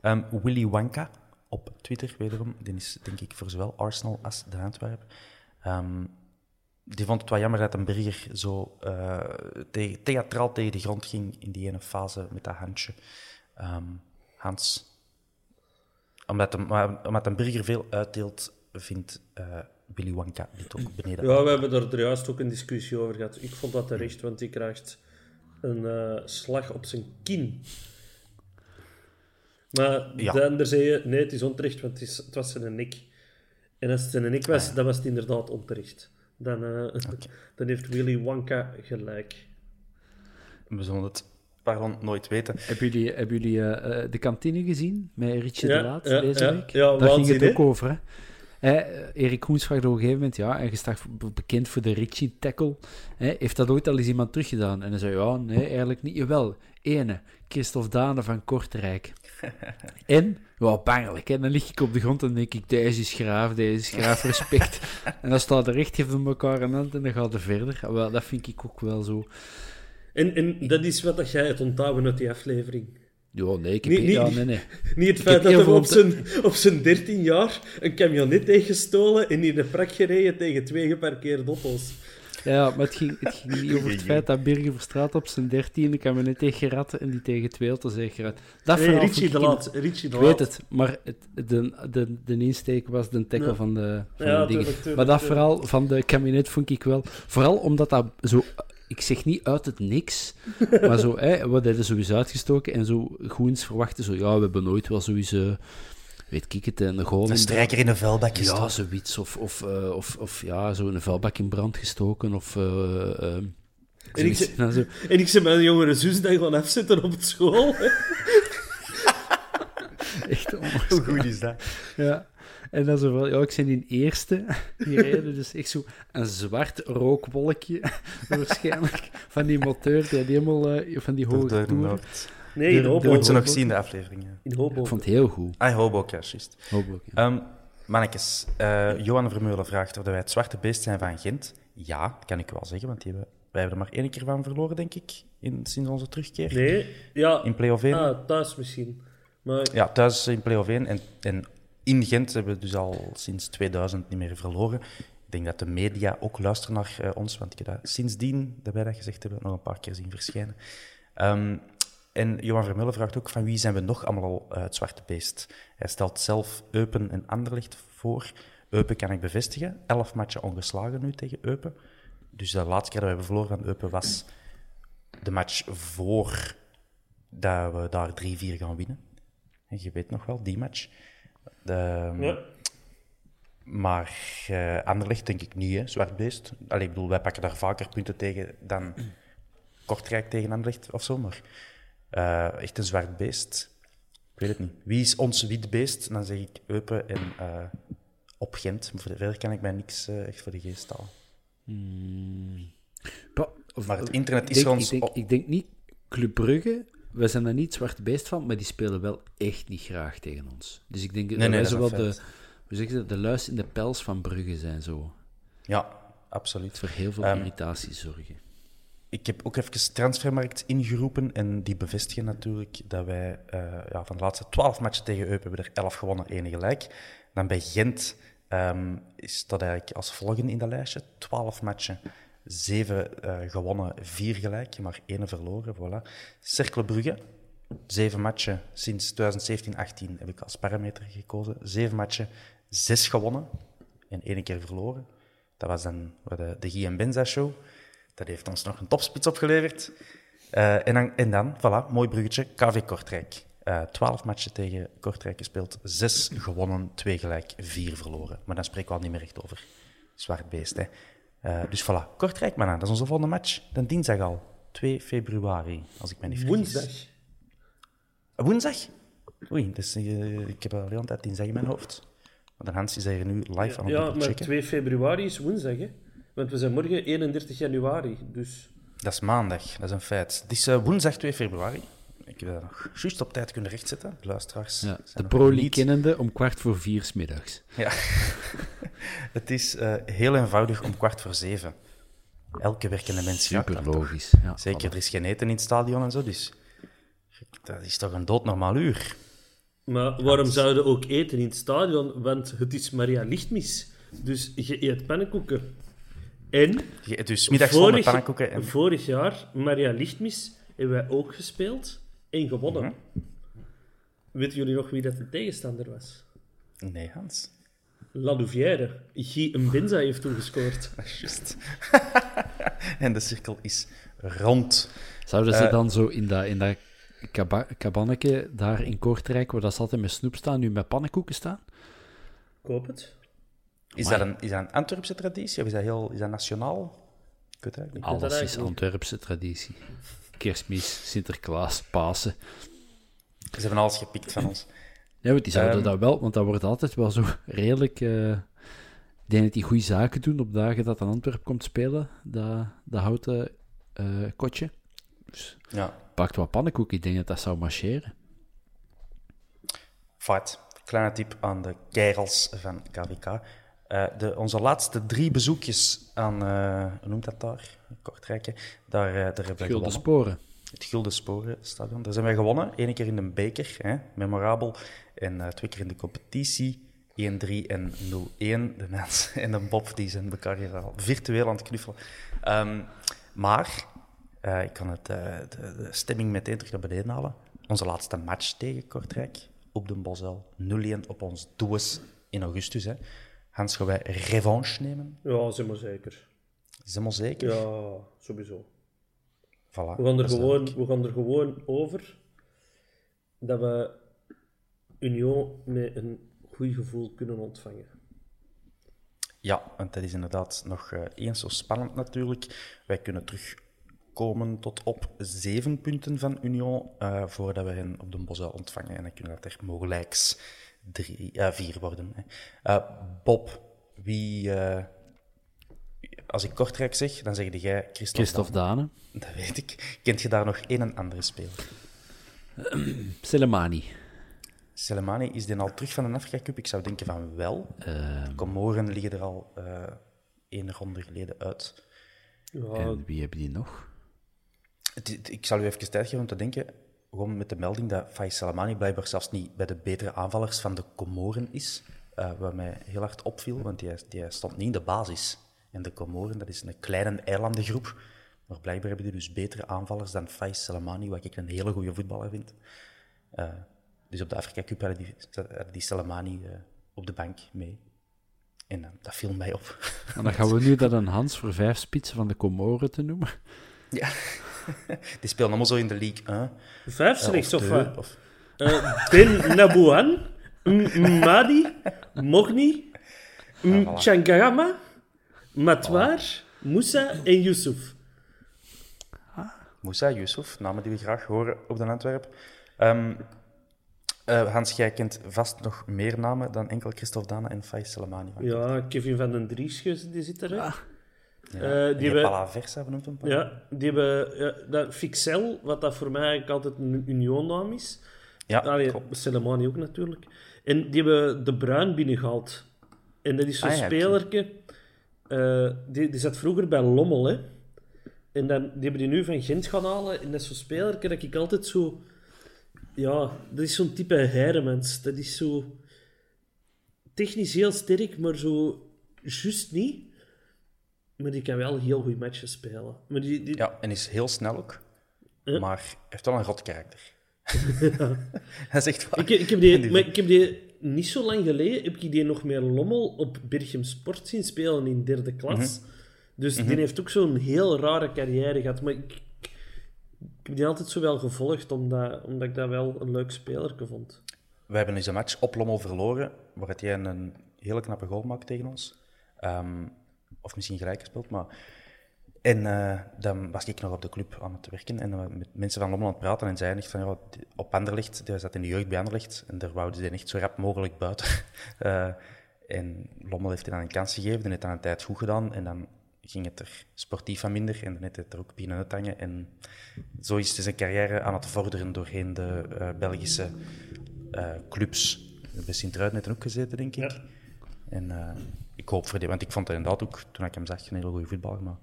Speaker 1: Ehm, Willy Wanka op Twitter, wederom. Die is denk ik voor zowel Arsenal als de Antwerp. Ehm, die vond het wel jammer dat een Berger zo eh, te- theatraal tegen de grond ging in die ene fase met dat handje. Ehm, Hans. Omdat een, omdat een Berger veel uitdeelt, vindt eh, Willy Wanka dit ook beneden.
Speaker 3: Ja, we hebben er juist ook een discussie over gehad. Ik vond dat terecht, want die krijgt een eh, slag op zijn kin. Maar
Speaker 1: Ja.
Speaker 3: de ander zei je, nee, het is onterecht, want het, is, het was zijn nek. En als het zijn nek was, dan was het inderdaad onterecht. Dan, eh, dan heeft Willy Wonka gelijk.
Speaker 1: We zullen het pardon, nooit weten.
Speaker 2: Hebben jullie, hebben jullie eh, de kantine gezien met Richie
Speaker 3: Ja,
Speaker 2: de Laat
Speaker 3: ja,
Speaker 2: deze
Speaker 3: ja.
Speaker 2: week?
Speaker 3: Ja,
Speaker 2: Daar ging het ook over. Hè? Eh, Erik vraagt op een gegeven moment, ja, en je staat be- bekend voor de Richie-tackle. Hè, heeft dat ooit al eens iemand teruggedaan? En hij zei, ja, nee, eigenlijk niet. Jawel, ene, Christophe Dane van Kortrijk. en, ja, bangelijk. Hè? Dan lig ik op de grond en denk ik, deze is graaf, deze is graaf, respect. en dan staat er echt, geven elkaar een hand en dan gaat het verder. Wel, dat vind ik ook wel zo...
Speaker 3: En, en dat is wat dat jij het onthouden uit die aflevering.
Speaker 2: Ja, nee, ik heb...
Speaker 3: Niet- niet-
Speaker 2: ja, nee, nee.
Speaker 3: Niet het feit dat hij op
Speaker 2: om
Speaker 3: zijn, op zijn 13 jaar een camionet heeft gestolen en in de prak gereden tegen twee geparkeerde auto's.
Speaker 2: Ja, maar het ging, het ging niet over het feit dat Birger Verstraat op zijn dertiende kabinet heeft gerat en die tegen twee auto's heeft gerat. Dat
Speaker 3: Nee, Richie de Laat. Richie de
Speaker 2: Ik weet het, maar het, de, de, de insteek was de tackle
Speaker 3: Ja.
Speaker 2: van de, van
Speaker 3: Ja,
Speaker 2: de dingen.
Speaker 3: tuurlijk, tuurlijk,
Speaker 2: maar dat
Speaker 3: tuurlijk.
Speaker 2: verhaal van de kabinet vond ik wel... Vooral omdat dat zo... Ik zeg niet uit het niks, maar zo, hè, we hadden sowieso uitgestoken en zo Goens verwachten zo, ja, we hebben nooit wel sowieso, weet ik het, een goal
Speaker 1: Een
Speaker 2: in
Speaker 1: strijker in een vuilbak
Speaker 2: ja,
Speaker 1: gestoken.
Speaker 2: zoiets. Of, of, eh, of, of ja, zo een vuilbak in brand gestoken. Of. eh, eh,
Speaker 3: En ik, zei-
Speaker 2: Nou, zo.
Speaker 3: en ik zei mijn jongere zus dan gewoon afzetten op het school.
Speaker 2: Echt
Speaker 1: Hoe
Speaker 2: onwaarschijnlijk.
Speaker 1: goed is dat?
Speaker 2: Ja. En dan zo van, ja, ik ben in eerste gereden, dus echt zo een zwart rookwolkje, waarschijnlijk, van die motor, die helemaal, eh, van die hoge.
Speaker 1: Noord.
Speaker 3: Nee, in Hobo.
Speaker 1: Moet ze nog zien, de aflevering.
Speaker 3: In Hobo.
Speaker 2: Ik vond het heel goed.
Speaker 1: Ah, Hoboken, ja, juist.
Speaker 2: Ja.
Speaker 1: Ehm, mannetjes, eh, Johan Vermeulen vraagt of wij het zwarte beest zijn van Gent. Ja, dat kan ik wel zeggen, want die hebben, wij hebben er maar één keer van verloren, denk ik, in, sinds onze terugkeer.
Speaker 3: Nee, ja.
Speaker 1: In play-off 1.
Speaker 3: Ah, thuis misschien. Maar
Speaker 1: Ja, thuis in play-off 1. En, en in Gent hebben we dus al sinds 2000 niet meer verloren. Ik denk dat de media ook luisteren naar eh, ons, want ik heb dat sindsdien, dat wij gezegd hebben, nog een paar keer zien verschijnen. Ehm, en Johan Vermeulen vraagt ook van wie zijn we nog allemaal al eh, het zwarte beest? Hij stelt zelf Eupen en Anderlecht voor. Eupen kan ik bevestigen. Elf matchen ongeslagen nu tegen Eupen. Dus de laatste keer dat we hebben verloren van Eupen was de match voor dat we daar 3-4 gaan winnen. En je weet nog wel, die match. De,
Speaker 3: ja.
Speaker 1: Maar eh Anderlecht denk ik niet, hè, zwart beest. Allee, ik bedoel, wij pakken daar vaker punten tegen dan Kortrijk tegen Anderlecht of zo. Maar eh, echt een zwart beest. Ik weet het niet. Wie is ons wit beest? Dan zeg ik Eupen en eh, op Gent. Maar voor de verder kan ik mij niks eh, echt voor de geest halen.
Speaker 2: Of-
Speaker 1: Maar het internet is
Speaker 2: denk,
Speaker 1: gewoon...
Speaker 2: ik, denk, ik denk niet, Club Brugge, wij zijn daar niet het zwarte beest van, maar die spelen wel echt niet graag tegen ons. Dus ik denk dat
Speaker 1: nee,
Speaker 2: wij
Speaker 1: dat is
Speaker 2: zo wel de, hoe zeg je dat, de luis in de pels van Brugge zijn zo.
Speaker 1: Ja, absoluut.
Speaker 2: Voor heel veel
Speaker 1: Ehm,
Speaker 2: irritatie zorgen.
Speaker 1: Ik heb ook even Transfermarkt ingeroepen en die bevestigen natuurlijk dat wij eh, ja, van de laatste twaalf matchen tegen Eupen hebben er elf gewonnen, één gelijk. Dan bij Gent ehm, is dat eigenlijk als volgende in dat lijstje. Twaalf matchen, zeven eh, gewonnen, vier gelijk, maar één verloren. Voilà. Cercle Brugge, zeven matchen sinds 2017-18 heb ik als parameter gekozen. Zeven matchen, zes gewonnen en één keer verloren. Dat was dan de, de Guy en Benza show. Dat heeft ons nog een topspits opgeleverd. Eh, en, dan, en dan, voilà, mooi bruggetje, KV Kortrijk. Eh, Twaalf matchen tegen Kortrijk gespeeld, zes gewonnen, twee gelijk, vier verloren. Maar dan spreken we al niet meer echt over. Zwart beest, hè. Eh, dus voilà, Kortrijk, maar dat is onze volgende match. Dan dinsdag al, 2 februari, als ik me niet vergis.
Speaker 3: Woensdag.
Speaker 1: Woensdag? Oei, dus, eh, ik heb al de hele tijd dinsdag in mijn hoofd. Maar de Hans is hier nu live aan het
Speaker 3: Ja, maar
Speaker 1: checken.
Speaker 3: 2 februari is woensdag, hè? Want we zijn morgen 31 januari, dus...
Speaker 1: Dat is maandag, dat is een feit. Het is eh, woensdag 2 februari. Ik heb dat nog juist op tijd kunnen rechtzetten. De luisteraars
Speaker 2: Ja, de Pro kennende om kwart voor vier 's middags.
Speaker 1: Ja. het is eh, heel eenvoudig om kwart voor zeven. Elke werkende mens gaat
Speaker 2: Super logisch. Ja,
Speaker 1: Zeker,
Speaker 2: voilà.
Speaker 1: er is geen eten in het stadion en zo, dus dat is toch een doodnormaal uur.
Speaker 3: Maar waarom zouden ook eten in het stadion? Want het is Maria Lichtmis. Dus je eet pannenkoeken. En
Speaker 1: Je- Dus middags
Speaker 3: vorig,
Speaker 1: pannenkoeken en...
Speaker 3: vorig jaar, Maria Lichtmis, hebben wij ook gespeeld en gewonnen.
Speaker 1: Mhm.
Speaker 3: Weten jullie nog wie dat de tegenstander was?
Speaker 1: Nee, Hans.
Speaker 3: La Louvière. Guy Mbenza heeft toen gescoord.
Speaker 1: Is juist. en de cirkel is rond.
Speaker 2: Zouden ze
Speaker 1: Eh,
Speaker 2: dan zo in dat, in dat kaba kabanneke daar in Kortrijk, waar dat ze altijd met snoep staan, nu met pannenkoeken staan?
Speaker 3: Koop het.
Speaker 1: Is dat, een, is dat een Antwerpse traditie of is dat, heel, is dat nationaal? Ik weet het eigenlijk niet.
Speaker 2: Alles is. Antwerpse traditie. Kerstmis, Sinterklaas, Pasen.
Speaker 1: Ze hebben alles gepikt van ons.
Speaker 2: Ja, want die zouden
Speaker 1: Ehm.
Speaker 2: dat wel, want dat wordt altijd wel zo redelijk... eh, ik denk dat die goede zaken doen op dagen dat aan Antwerpen komt spelen, dat, dat houten eh, kotje. Dus
Speaker 1: Ja,
Speaker 2: pakt wat pannenkoeken, ik denk dat dat zou marcheren.
Speaker 1: fout. Kleine tip aan de kerels van KVK. Eh, de, onze laatste drie bezoekjes aan, eh, hoe noemt dat daar? Kortrijk, hè? Daar, eh, daar hebben we
Speaker 2: Gulden
Speaker 1: gewonnen.
Speaker 2: sporen.
Speaker 1: Het Gulden Sporenstadion. Daar zijn wij gewonnen. Eén keer in de beker, hè, memorabel. En twee keer in de competitie. 1-3 en 0-1. De Nens en de Bob die zijn elkaar hier al virtueel aan het knuffelen. Ehm, maar, eh, ik kan het, eh, de, de stemming meteen terug naar beneden halen. Onze laatste match tegen Kortrijk op de Bosel. 0-1 op ons doos in augustus. Hè. Hans, gaan wij revanche nemen?
Speaker 3: Ja, zeg maar zeker.
Speaker 1: Is helemaal zeker?
Speaker 3: Ja, sowieso.
Speaker 1: Voilà,
Speaker 3: We gaan, er gewoon, we gaan er gewoon over dat we Union met een goed gevoel kunnen ontvangen.
Speaker 1: Ja, want dat is inderdaad nog eh, eens zo spannend natuurlijk. Wij kunnen terugkomen tot op zeven punten van Union eh, voordat we hen op de Bosuil ontvangen. En dan kunnen dat er mogelijks drie, eh, vier worden. Hè. Eh, Bob, wie... eh, als ik Kortrijk zeg, dan zeg jij Christophe,
Speaker 2: Christophe
Speaker 1: Daan.
Speaker 2: Dane.
Speaker 1: Dat weet ik. Kent je daar nog een en andere speler?
Speaker 2: Selemani.
Speaker 1: Selemani, is die al terug van de Afrika Cup? Ik zou denken van wel.
Speaker 2: Ehm,
Speaker 1: Comoren liggen er al eh één ronde geleden uit.
Speaker 3: Ja,
Speaker 2: en wie hebben die nog?
Speaker 1: Het- het- ik zal u even tijd geven om te denken, gewoon met de melding dat Faiz Salamani blijkbaar zelfs niet bij de betere aanvallers van de Comoren is. eh, wat mij heel hard opviel, want die, die stond niet in de basis. En de Comoren, dat is een kleine eilandengroep. Maar blijkbaar hebben die dus betere aanvallers dan Faiz Salamani, wat ik een hele goede voetballer vind. Eh, dus op de Afrika Cup hadden die, hadden die Salamani eh, op de bank mee. En dat viel mij op.
Speaker 2: En dan gaan we nu dat een Hans voor vijf spitsen van de Comoren te noemen.
Speaker 1: ja. Die spelen allemaal zo in de League 1.
Speaker 3: vijf slechts of
Speaker 1: de-
Speaker 3: wat?
Speaker 1: of-
Speaker 3: Eh, ben Nabouan, Madi, Mogni,
Speaker 1: voilà.
Speaker 3: Changama, Matwar, Moussa en Yusuf.
Speaker 1: Moussa, Yusuf, namen die we graag horen op de Antwerp. Ehm, eh, Hans, jij kent vast nog meer namen dan enkel Christophe Dane en Faiz Salamani.
Speaker 3: Ja, Kevin van den Drieschus, die zit er. hè.
Speaker 1: Ja. En
Speaker 3: die we-
Speaker 1: Palaversa benoemt hem.
Speaker 3: Ja, die hebben ja, dat Fixel, wat dat voor mij eigenlijk altijd een Union-naam is.
Speaker 1: ja
Speaker 3: Allee,
Speaker 1: klopt.
Speaker 3: Selemani ook natuurlijk. En die hebben De Bruin binnengehaald. En dat is zo'n
Speaker 1: Ah, ja,
Speaker 3: spelerke... eh, die, die zat vroeger bij Lommel, hè. En dan, die hebben die nu van Gent gaan halen. En dat is zo'n spelerke dat ik altijd zo... Ja, dat is zo'n type Heiremans. Dat is zo... Technisch heel sterk, maar zo... Juist niet. Maar die kan wel heel goed matches spelen. Maar die, die,
Speaker 1: Ja, en is heel snel ook. Maar heeft wel een rot karakter. Hij zegt waar.
Speaker 3: Ik, ik, heb die, maar ik heb die niet zo lang geleden heb ik die nog meer Lommel op Berchem Sport zien spelen in derde klas. Dus die heeft ook zo'n heel rare carrière gehad. Maar ik, ik heb die altijd zo wel gevolgd, omdat, omdat ik dat wel een leuk speler vond.
Speaker 1: We hebben eens een match op Lommel verloren, waar hij een hele knappe goal maakt tegen ons. Ehm, of misschien gelijk gespeeld, maar... En eh, dan was ik nog op de club aan het werken en we met mensen van Lommel aan het praten en zeiden echt van, ja, op Anderlecht, die zat in de jeugd bij Anderlecht en daar wouden ze echt zo rap mogelijk buiten. Eh, en Lommel heeft hij dan een kans gegeven en heeft dan een tijd goed gedaan en dan ging het er sportief van minder en dan heeft het er ook binnen hangen. En zo is zijn carrière aan het vorderen doorheen de eh, Belgische clubs. Bij Sint-Truiden heeft ook gezeten, denk ik. En eh, ik hoop voor die, want ik vond hij inderdaad ook, toen ik hem zag, een hele goede voetballer. Maar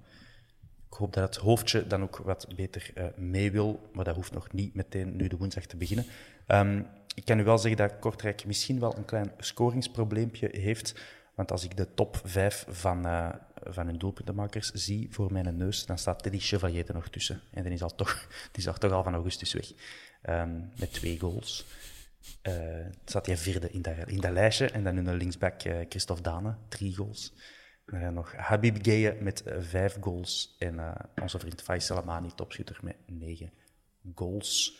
Speaker 1: ik hoop dat het hoofdje dan ook wat beter eh, mee wil. Maar dat hoeft nog niet meteen nu de woensdag te beginnen. Ehm, ik kan u wel zeggen dat Kortrijk misschien wel een klein scoringsprobleempje heeft. Want als ik de top 5 van, eh, van hun doelpuntenmakers zie voor mijn neus, dan staat Teddy Chevalier er nog tussen. En die is, al toch, die is al toch al van augustus weg. Ehm, met twee goals. Eh zat hij vierde in dat, in dat lijstje. En dan hun linksback eh, Christophe Dane, drie goals. En dan nog Habib Gueye met eh, vijf goals. En eh, onze vriend Faisal Amani, topschutter, met negen goals.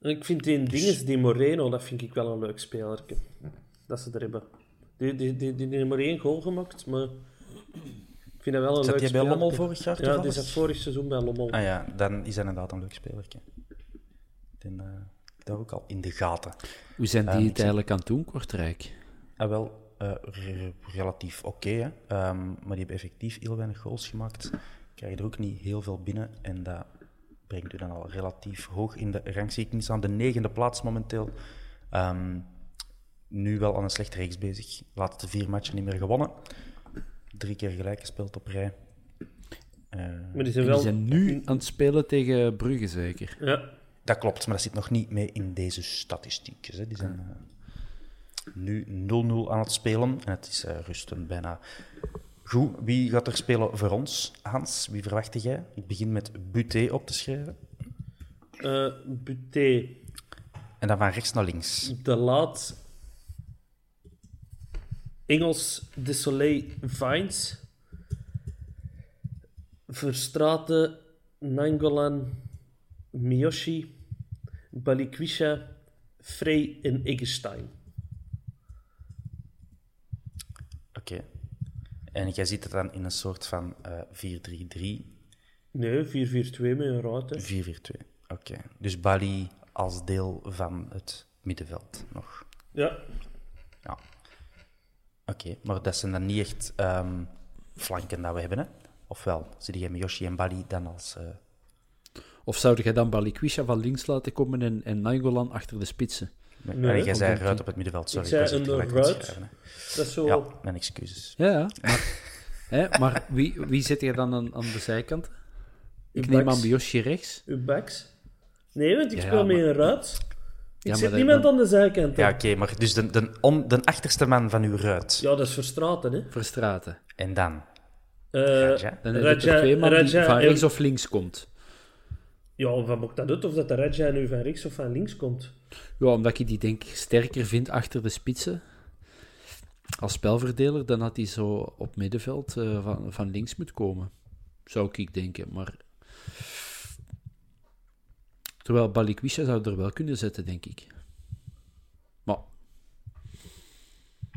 Speaker 3: Ik vind die dinges, die Moreno, dat vind ik wel een leuk speler. Dat ze er hebben. Die, die, die, die, die heeft maar één goal gemaakt, maar ik vind dat wel een
Speaker 1: Zat
Speaker 3: leuk
Speaker 1: die bij
Speaker 3: speler.
Speaker 1: Lommel vorig jaar
Speaker 3: Ja, die zat vorig seizoen bij Lommel.
Speaker 1: Ah ja, dan is dat inderdaad een leuk speler. Den, eh, daar ook al in de gaten.
Speaker 2: Hoe zijn die
Speaker 1: ik
Speaker 2: het eigenlijk aan het doen, Kortrijk?
Speaker 1: Ah, wel, eh, re- relatief oké, hè. Ehm, maar die hebben effectief heel weinig goals gemaakt. Krijgen er ook niet heel veel binnen. En dat brengt u dan al relatief hoog in de rangschikking. Ze aan de negende plaats momenteel. Ehm, nu wel aan een slechte reeks bezig. Laatste vier matchen niet meer gewonnen. Drie keer gelijk gespeeld op rij. Eh,
Speaker 3: Maar die zijn wel...
Speaker 2: die zijn nu aan het spelen tegen Brugge, zeker.
Speaker 3: Ja,
Speaker 1: Dat klopt, maar dat zit nog niet mee in deze statistiekjes. Hè. Die zijn eh, nu 0-0 aan het spelen en het is eh, rusten bijna. Goed, wie gaat er spelen voor ons, Hans? Wie verwacht jij? Ik begin met Buté op te schrijven.
Speaker 3: eh Buté,
Speaker 1: En dan van rechts naar links.
Speaker 3: De Laat, Engels, De Soleil, Vines, Verstraten, Nangolan, Miyoshi, Balikwisha, Frey en Eggestein.
Speaker 1: Oké. En jij ziet het dan in een soort van eh 4-3-3,
Speaker 3: Nee, 4-4-2 met een ruiter.
Speaker 1: 4-4-2. Oké. Dus Bali als deel van het middenveld nog.
Speaker 3: Ja,
Speaker 1: Ja. Oké, maar dat zijn dan niet echt ehm, flanken dat we hebben, hè? Ofwel, zie je Miyoshi en Bali dan als... eh,
Speaker 2: Of zou jij dan Balikwisha van links laten komen en, en Nainggolan achter de spitsen?
Speaker 1: Nee, jij zei ruit op het middenveld, sorry.
Speaker 3: Ik zei een ruit. dat is zo...
Speaker 1: Ja, mijn excuses.
Speaker 2: Ja, ja. Maar, hè, maar wie, wie zit je dan aan, aan de zijkant? Ik neem aan Biosje rechts.
Speaker 3: Uw backs? Nee, want ik
Speaker 2: Ja,
Speaker 3: speel met
Speaker 2: maar-
Speaker 3: een ruit. Ik
Speaker 2: Ja,
Speaker 3: zit niemand
Speaker 2: dan-
Speaker 3: aan de zijkant. hè.
Speaker 1: Ja, oké, maar dus de, de, on- de achterste man van uw ruit.
Speaker 3: Ja, dat is Verstraten, hè.
Speaker 2: Verstraten.
Speaker 1: En dan?
Speaker 3: Eh,
Speaker 1: Raja.
Speaker 2: Dan heb je er
Speaker 3: Raja-
Speaker 2: twee man die
Speaker 3: Raja
Speaker 2: van
Speaker 3: en-
Speaker 2: rechts of links komt.
Speaker 3: Ja, wat maakt dat uit? Of dat de Raja nu van rechts of van links komt?
Speaker 2: Ja, omdat ik die denk sterker vind achter de spitsen. Als spelverdeler, dan had hij zo op middenveld eh, van, van links moeten komen. Zou ik denken, maar... Terwijl Balikwisha zou er wel kunnen zetten, denk ik. Maar,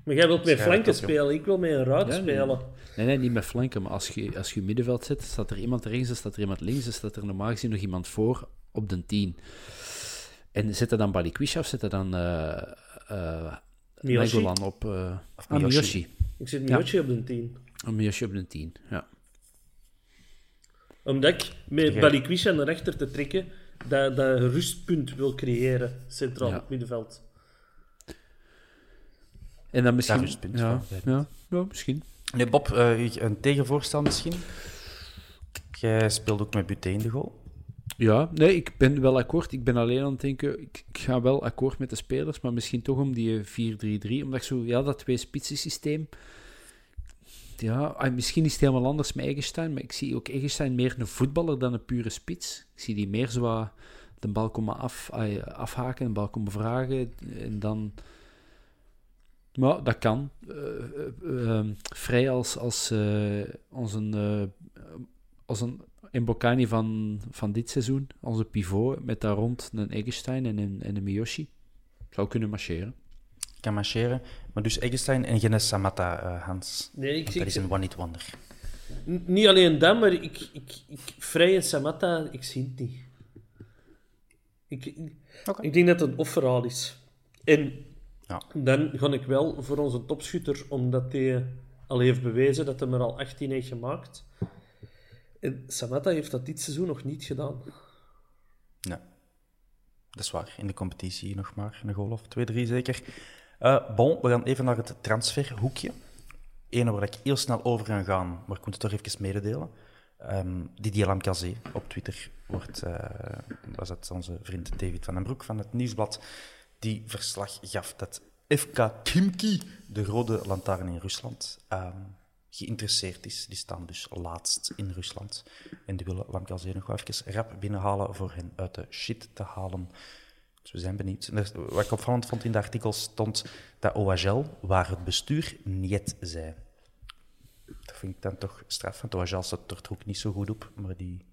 Speaker 3: Maar jij wilt met flanken spelen, ik wil met een ruit
Speaker 2: Ja,
Speaker 3: spelen.
Speaker 2: nee, nee, niet met flanken, maar als je, als je middenveld zet, staat er iemand rechts, dan staat er iemand links, dan staat er normaal gezien nog iemand voor op de 10. En zet er dan Balikwisha of zet er dan eh eh
Speaker 3: Miyoshi?
Speaker 2: Nainggolan op...
Speaker 1: Of
Speaker 2: ah,
Speaker 1: Miyoshi.
Speaker 2: Miyoshi.
Speaker 3: Ik zit Miyoshi op de 10.
Speaker 2: Een Miyoshi op de 10, ja.
Speaker 3: Omdat ik met Balikwisha naar rechter te trekken, dat, dat rustpunt wil creëren, centraal
Speaker 2: Ja.
Speaker 3: op het middenveld.
Speaker 2: En dan misschien...
Speaker 1: Daar is het punt
Speaker 2: ja,
Speaker 1: van.
Speaker 2: ja, ja, misschien.
Speaker 1: Nee, Bob, eh, een tegenvoorstel misschien? Jij speelt ook met Buté in de goal.
Speaker 2: Ja, nee, ik ben wel akkoord. Ik ben alleen aan het denken, ik, ik ga wel akkoord met de spelers, maar misschien toch om die 4-3-3, omdat ik zo, ja, dat twee-spitsen systeem... Ja, ah, misschien is het helemaal anders met Eggestein, maar ik zie ook Eggestein meer een voetballer dan een pure spits. Ik zie die meer zo de bal komen af, ah, afhaken, de bal komen vragen, en dan... Maar dat kan. Eh, eh, eh, vrij als, als, eh, als een, eh, als een Mbokani van, van dit seizoen, onze pivot, met daar rond een Eggestein en een, en een Miyoshi. Zou kunnen marcheren.
Speaker 1: Kan marcheren. Maar dus Eggestein en Genes Samatta, eh, Hans.
Speaker 3: Nee, ik
Speaker 1: dat is een one-hit wonder.
Speaker 3: N- Niet alleen dat, maar ik, ik, ik, Vrij en Samatta, ik zie het niet. Ik, ik denk dat het een offerhaal is. En
Speaker 1: Ja.
Speaker 3: dan ga ik wel voor onze topschutter, omdat hij al heeft bewezen dat hij er al 18 heeft gemaakt. En Samatta heeft dat dit seizoen nog niet gedaan.
Speaker 1: Nee. Dat is waar. In de competitie nog maar een goal of twee, drie zeker. Uh, bon, we gaan even naar het transferhoekje. Eén waar ik heel snel over ga gaan, maar ik moet het toch even mededelen. Um, Didier Lamcazé op Twitter wordt, uh, was het onze vriend David van den Broek van het Nieuwsblad, die verslag gaf dat FK Kimki, de rode lantaarn in Rusland, um, geïnteresseerd is. Die staan dus laatst in Rusland. En die willen Lamkelzee nog wel even rap binnenhalen voor hen uit de shit te halen. Dus we zijn benieuwd. Wat ik opvallend vond in de artikel stond dat OHL, waar het bestuur niet zei. Dat vind ik dan toch straf, want OHL staat er ook niet zo goed op, maar die,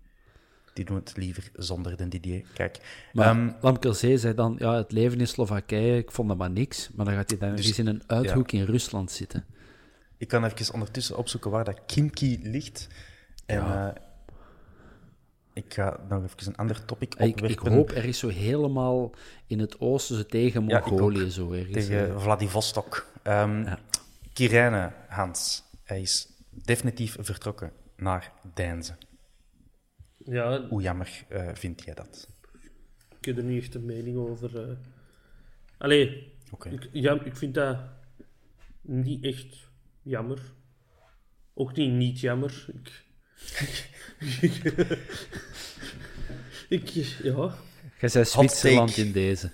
Speaker 1: die doen het liever zonder de Didier. Kijk,
Speaker 2: maar um, Lamkelzee zei dan, ja, het leven in Slowakije, ik vond dat maar niks. Maar dan gaat hij dan dus, eens in een uithoek in Rusland zitten.
Speaker 1: Ik kan even ondertussen opzoeken waar dat Kimki ligt. En ja. uh, ik ga nog even een ander topic opwerpen.
Speaker 2: Ik, ik hoop ergens zo helemaal in het oosten, zo tegen Mongolië. Ja, zo ergens.
Speaker 1: Tegen uh, Vladivostok. Um, ja. Kirijne Hans, hij is definitief vertrokken naar Deinze.
Speaker 3: Ja.
Speaker 1: Hoe jammer uh, vind jij dat?
Speaker 3: Ik heb er niet echt een mening over. Uh... Allee, okay. ik, ja, ik vind dat niet echt jammer. Ook niet niet jammer. Ik, ik, ja.
Speaker 2: Jij zei Zwitserland in deze.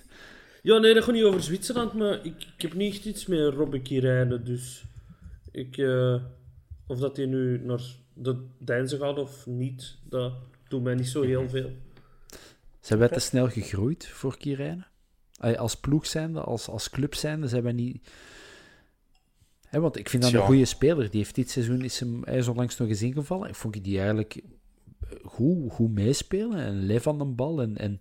Speaker 3: Ja, nee, dat gaat niet over Zwitserland, maar ik, ik heb niet echt iets met Robbe rijden, dus ik, uh, of dat hij nu naar de Deinze gaat of niet, dat doet mij niet zo heel veel.
Speaker 2: Zijn wij te snel gegroeid voor Kirijnen? Als ploeg zijnde, als, als club zijnde, zijn wij niet want ik vind dat een goede speler. Die heeft dit seizoen is hem, hij is onlangs nog eens ingevallen. Ik vond die eigenlijk goed, goed meespelen en leef aan de bal. En, en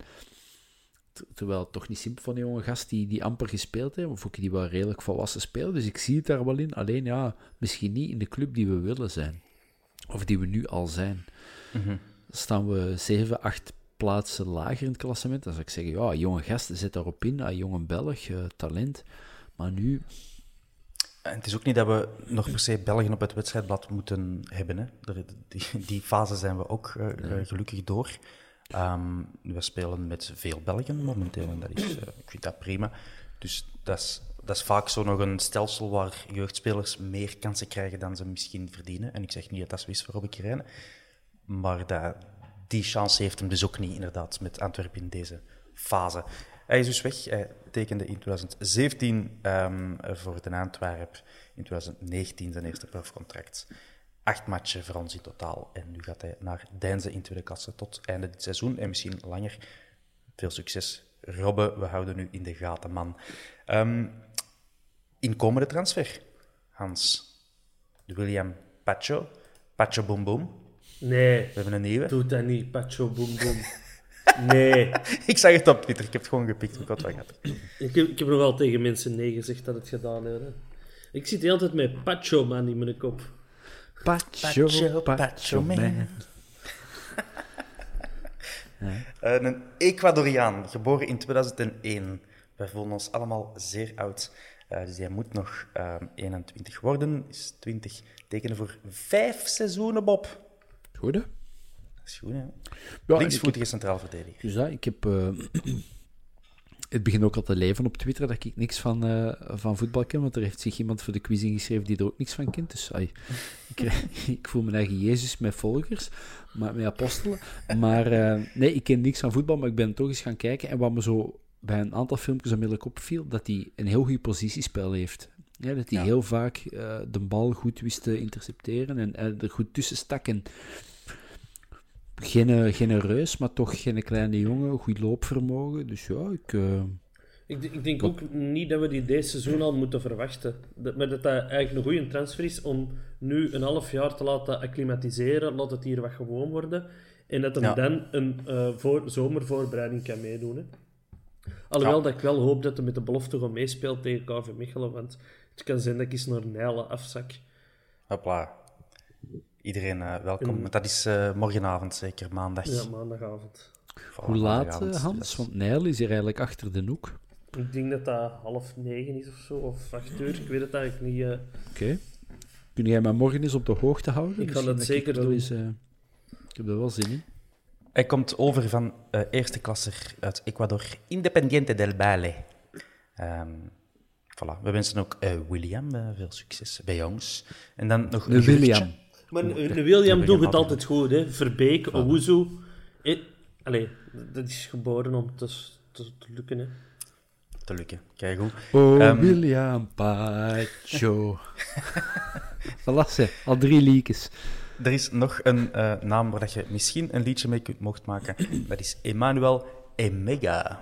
Speaker 2: terwijl het toch niet simpel van die jonge gast die, die amper gespeeld heeft, vond ik die wel redelijk volwassen spelen. Dus ik zie het daar wel in. Alleen ja, misschien niet in de club die we willen zijn. Of die we nu al zijn. Mm Staan we 7, 8 plaatsen lager in het klassement. Dan zou ik zeggen, ja, jonge gasten, zet daarop in. Ah, jonge Belg, uh, talent. Maar nu,
Speaker 1: en het is ook niet dat we nog per se Belgen op het wedstrijdblad moeten hebben. Hè. Die, die fase zijn we ook uh, gelukkig door. Um, we spelen met veel Belgen momenteel en dat is, uh, ik vind dat prima. Dus dat is, dat is vaak zo nog een stelsel waar jeugdspelers meer kansen krijgen dan ze misschien verdienen. En ik zeg niet dat dat zo is voor Robbe Kirijnen. Maar dat, die chance heeft hem dus ook niet, inderdaad, met Antwerpen in deze fase. Hij is dus weg. Hij tekende in 2017 um, ehm, voor de Antwerp. In 2019 zijn eerste profcontract. Acht matchen voor ons in totaal. En nu gaat hij naar Deinze in tweede klasse tot einde dit seizoen. En misschien langer. Veel succes, Robbe. We houden nu in de gaten, man. Um, inkomende transfer, Hans. De William Pacho. Pacho Boom Boom.
Speaker 3: Nee.
Speaker 1: We hebben een nieuwe.
Speaker 3: Doe dat niet, Pacho Boom Boom. Nee.
Speaker 1: ik zag het op Twitter, ik heb het gewoon gepikt. Ik, had
Speaker 3: ik, heb, ik heb nog wel tegen mensen nee gezegd dat het gedaan hebben. Ik zit de hele tijd met Pacho Man in mijn kop.
Speaker 2: Pacho, Pacho, Pacho Man. man.
Speaker 1: uh, een Ecuadoriaan, geboren in 2001. Wij voelen ons allemaal zeer oud. Uh, dus hij moet nog uh, ehm, 21 worden. Is 20 tekenen voor vijf seizoenen, Bob.
Speaker 2: Goed, hè?
Speaker 1: Dat is goed, hè? Ja, Linksvoetige centraal verdediger.
Speaker 2: Dus dat, ik heb... Uh, het begint ook al te leven op Twitter dat ik niks van, uh, van voetbal ken, want er heeft zich iemand voor de quiz ingeschreven die er ook niks van kent. Dus ai, ik, ik, voel mijn eigen Jezus met volgers, maar, met apostelen. Maar uh, nee, ik ken niks van voetbal, maar ik ben toch eens gaan kijken. En wat me zo bij een aantal filmpjes onmiddellijk opviel, dat hij een heel goed positiespel heeft. Ja, dat hij heel vaak uh, de bal goed wist te intercepteren en er goed tussen stak. En geen, geen reus, maar toch geen kleine jongen, goed loopvermogen. Dus ja, ik... Uh...
Speaker 3: Ik, ik, denk ook niet dat we die deze seizoen al moeten verwachten. Dat, maar dat dat eigenlijk een goede transfer is om nu een half jaar te laten acclimatiseren, laat het hier wat gewoon worden. En dat hij dan een uh, voor, zomervoorbereiding kan meedoen. Hè. Alhoewel dat ik wel hoop dat hij met de belofte gewoon meespeelt tegen KV Mechelen, want het kan zijn dat ik eens naar Nijlen afzak.
Speaker 1: Hopla iedereen uh, welkom. Dat is uh, morgenavond zeker, maandag.
Speaker 3: Ja, maandagavond.
Speaker 2: Hoe laat, uh, Hans? Want Nijl is hier eigenlijk achter de hoek.
Speaker 3: Ik denk dat dat half negen is of zo, of acht uur. Ik weet het eigenlijk niet. Oké.
Speaker 2: Okay. Kun jij mij morgen eens op de hoogte houden?
Speaker 3: Ik ga dat zeker doen. Eens,
Speaker 2: Ik heb er wel zin in.
Speaker 1: Hij komt over van eh, eerste klasser uit Ecuador, Independiente del Valle. Ehm, voilà. We wensen ook eh, William eh, veel succes bij jongens. En dan nog.
Speaker 2: William.
Speaker 3: Maar William doet het altijd goed, hè. Verbeek, Owuzu. Eh, allee, dat is geboren om te, te, te lukken, hè.
Speaker 1: Te lukken. Kijk goed.
Speaker 2: Oh,
Speaker 1: Ehm,
Speaker 2: William Pacho. voilà, ze. Al drie leakjes.
Speaker 1: Er is nog een eh, naam waar dat je misschien een liedje mee kunt, mocht maken. Dat is Emmanuel Emega.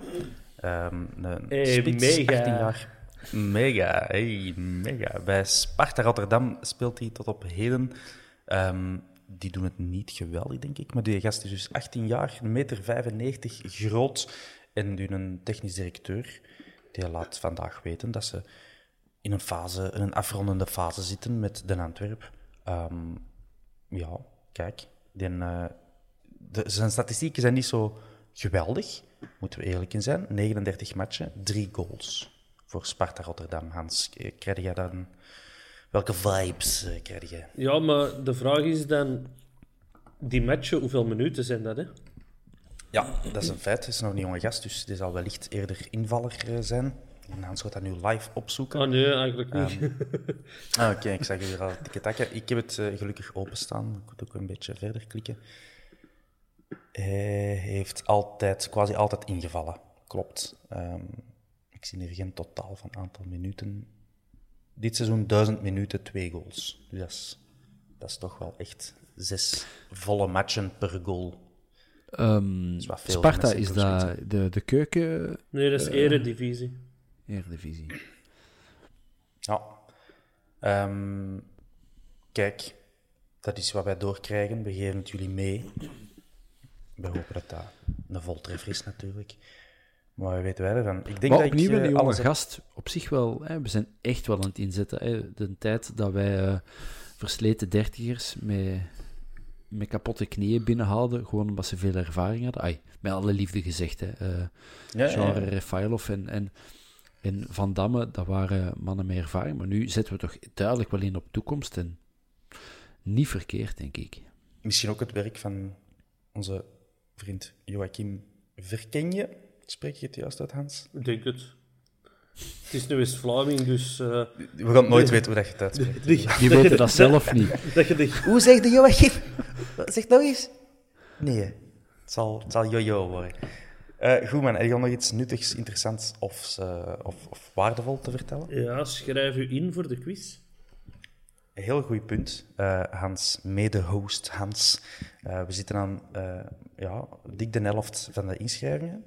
Speaker 1: Ehm een spits,
Speaker 3: Emega.
Speaker 1: 18 jaar. Mega, hey, mega. Bij Sparta Rotterdam speelt hij tot op heden. Ehm, die doen het niet geweldig, denk ik. Maar die gast is dus 18 jaar, 1,95 meter 95 groot. En een technisch directeur. Die laat vandaag weten dat ze in een, fase, in een afrondende fase zitten met Den Antwerp. Ehm, ja, kijk. Eh, de, zijn statistieken zijn niet zo geweldig, moeten we eerlijk in zijn. 39 matchen, 3 goals voor Sparta Rotterdam. Hans, eh, krijg jij dan... Welke vibes eh, krijg je?
Speaker 3: Ja, maar de vraag is dan... Die matchen, hoeveel minuten zijn dat, hè?
Speaker 1: Ja, dat is een feit. Het is nog een jonge gast, dus die zal wellicht eerder invaller eh, zijn. En Hans gaat dat nu live opzoeken.
Speaker 3: Ah, nee, eigenlijk niet.
Speaker 1: Ah, Oké, ik zag hier al tikketakken. Ik heb het eh, gelukkig openstaan. Ik moet ook een beetje verder klikken. Hij heeft altijd, quasi altijd ingevallen. Klopt. Ehm, ik zie hier geen totaal van aantal minuten. Dit seizoen 1000 minuten, twee goals. Dus dat is, dat is toch wel echt zes volle matchen per goal.
Speaker 2: Ehm,
Speaker 1: is
Speaker 2: Sparta is dat de, de keuken
Speaker 3: Nee, dat is eredivisie.
Speaker 2: Eredivisie.
Speaker 1: Ja. Ehm, kijk, dat is wat wij doorkrijgen. We geven het jullie mee. We hopen dat dat een voltreffer is, natuurlijk. Maar wat weten wij ervan? Ik denk
Speaker 2: Maar
Speaker 1: dat
Speaker 2: opnieuw
Speaker 1: ik, eh,
Speaker 2: een jonge
Speaker 1: alles heb-
Speaker 2: gast op zich wel. Hè, we zijn echt wel aan het inzetten. Hè. De tijd dat wij eh, versleten dertigers met, met kapotte knieën binnenhaalden, gewoon omdat ze veel ervaring hadden. Ai, met alle liefde gezegd. Hè.
Speaker 1: Ja, ja,
Speaker 2: Genre. Refailov en, en, en Van Damme, dat waren mannen met ervaring. Maar nu zetten we toch duidelijk wel in op toekomst. En niet verkeerd, denk ik.
Speaker 1: Misschien ook het werk van onze vriend Joachim Verkenje. Spreek je het juist uit, Hans?
Speaker 3: Ik denk het. Het is nu eens Vlaming, dus... eh,
Speaker 1: We gaan nooit weten hoe dat je het uitspreekt.
Speaker 2: Die weten dat zelf niet.
Speaker 3: dat je de
Speaker 1: Hoe zegt de Joachim? Zeg nog eens. Nee, het zal, het zal jojo worden. Eh, goed man, heb je nog iets nuttigs, interessants of, eh, of, of waardevol te vertellen?
Speaker 3: Ja, schrijf u in voor de quiz.
Speaker 1: Een heel goed punt, eh, Hans, mede-host Hans. Eh, we zitten aan eh, ja, dik de helft van de inschrijvingen.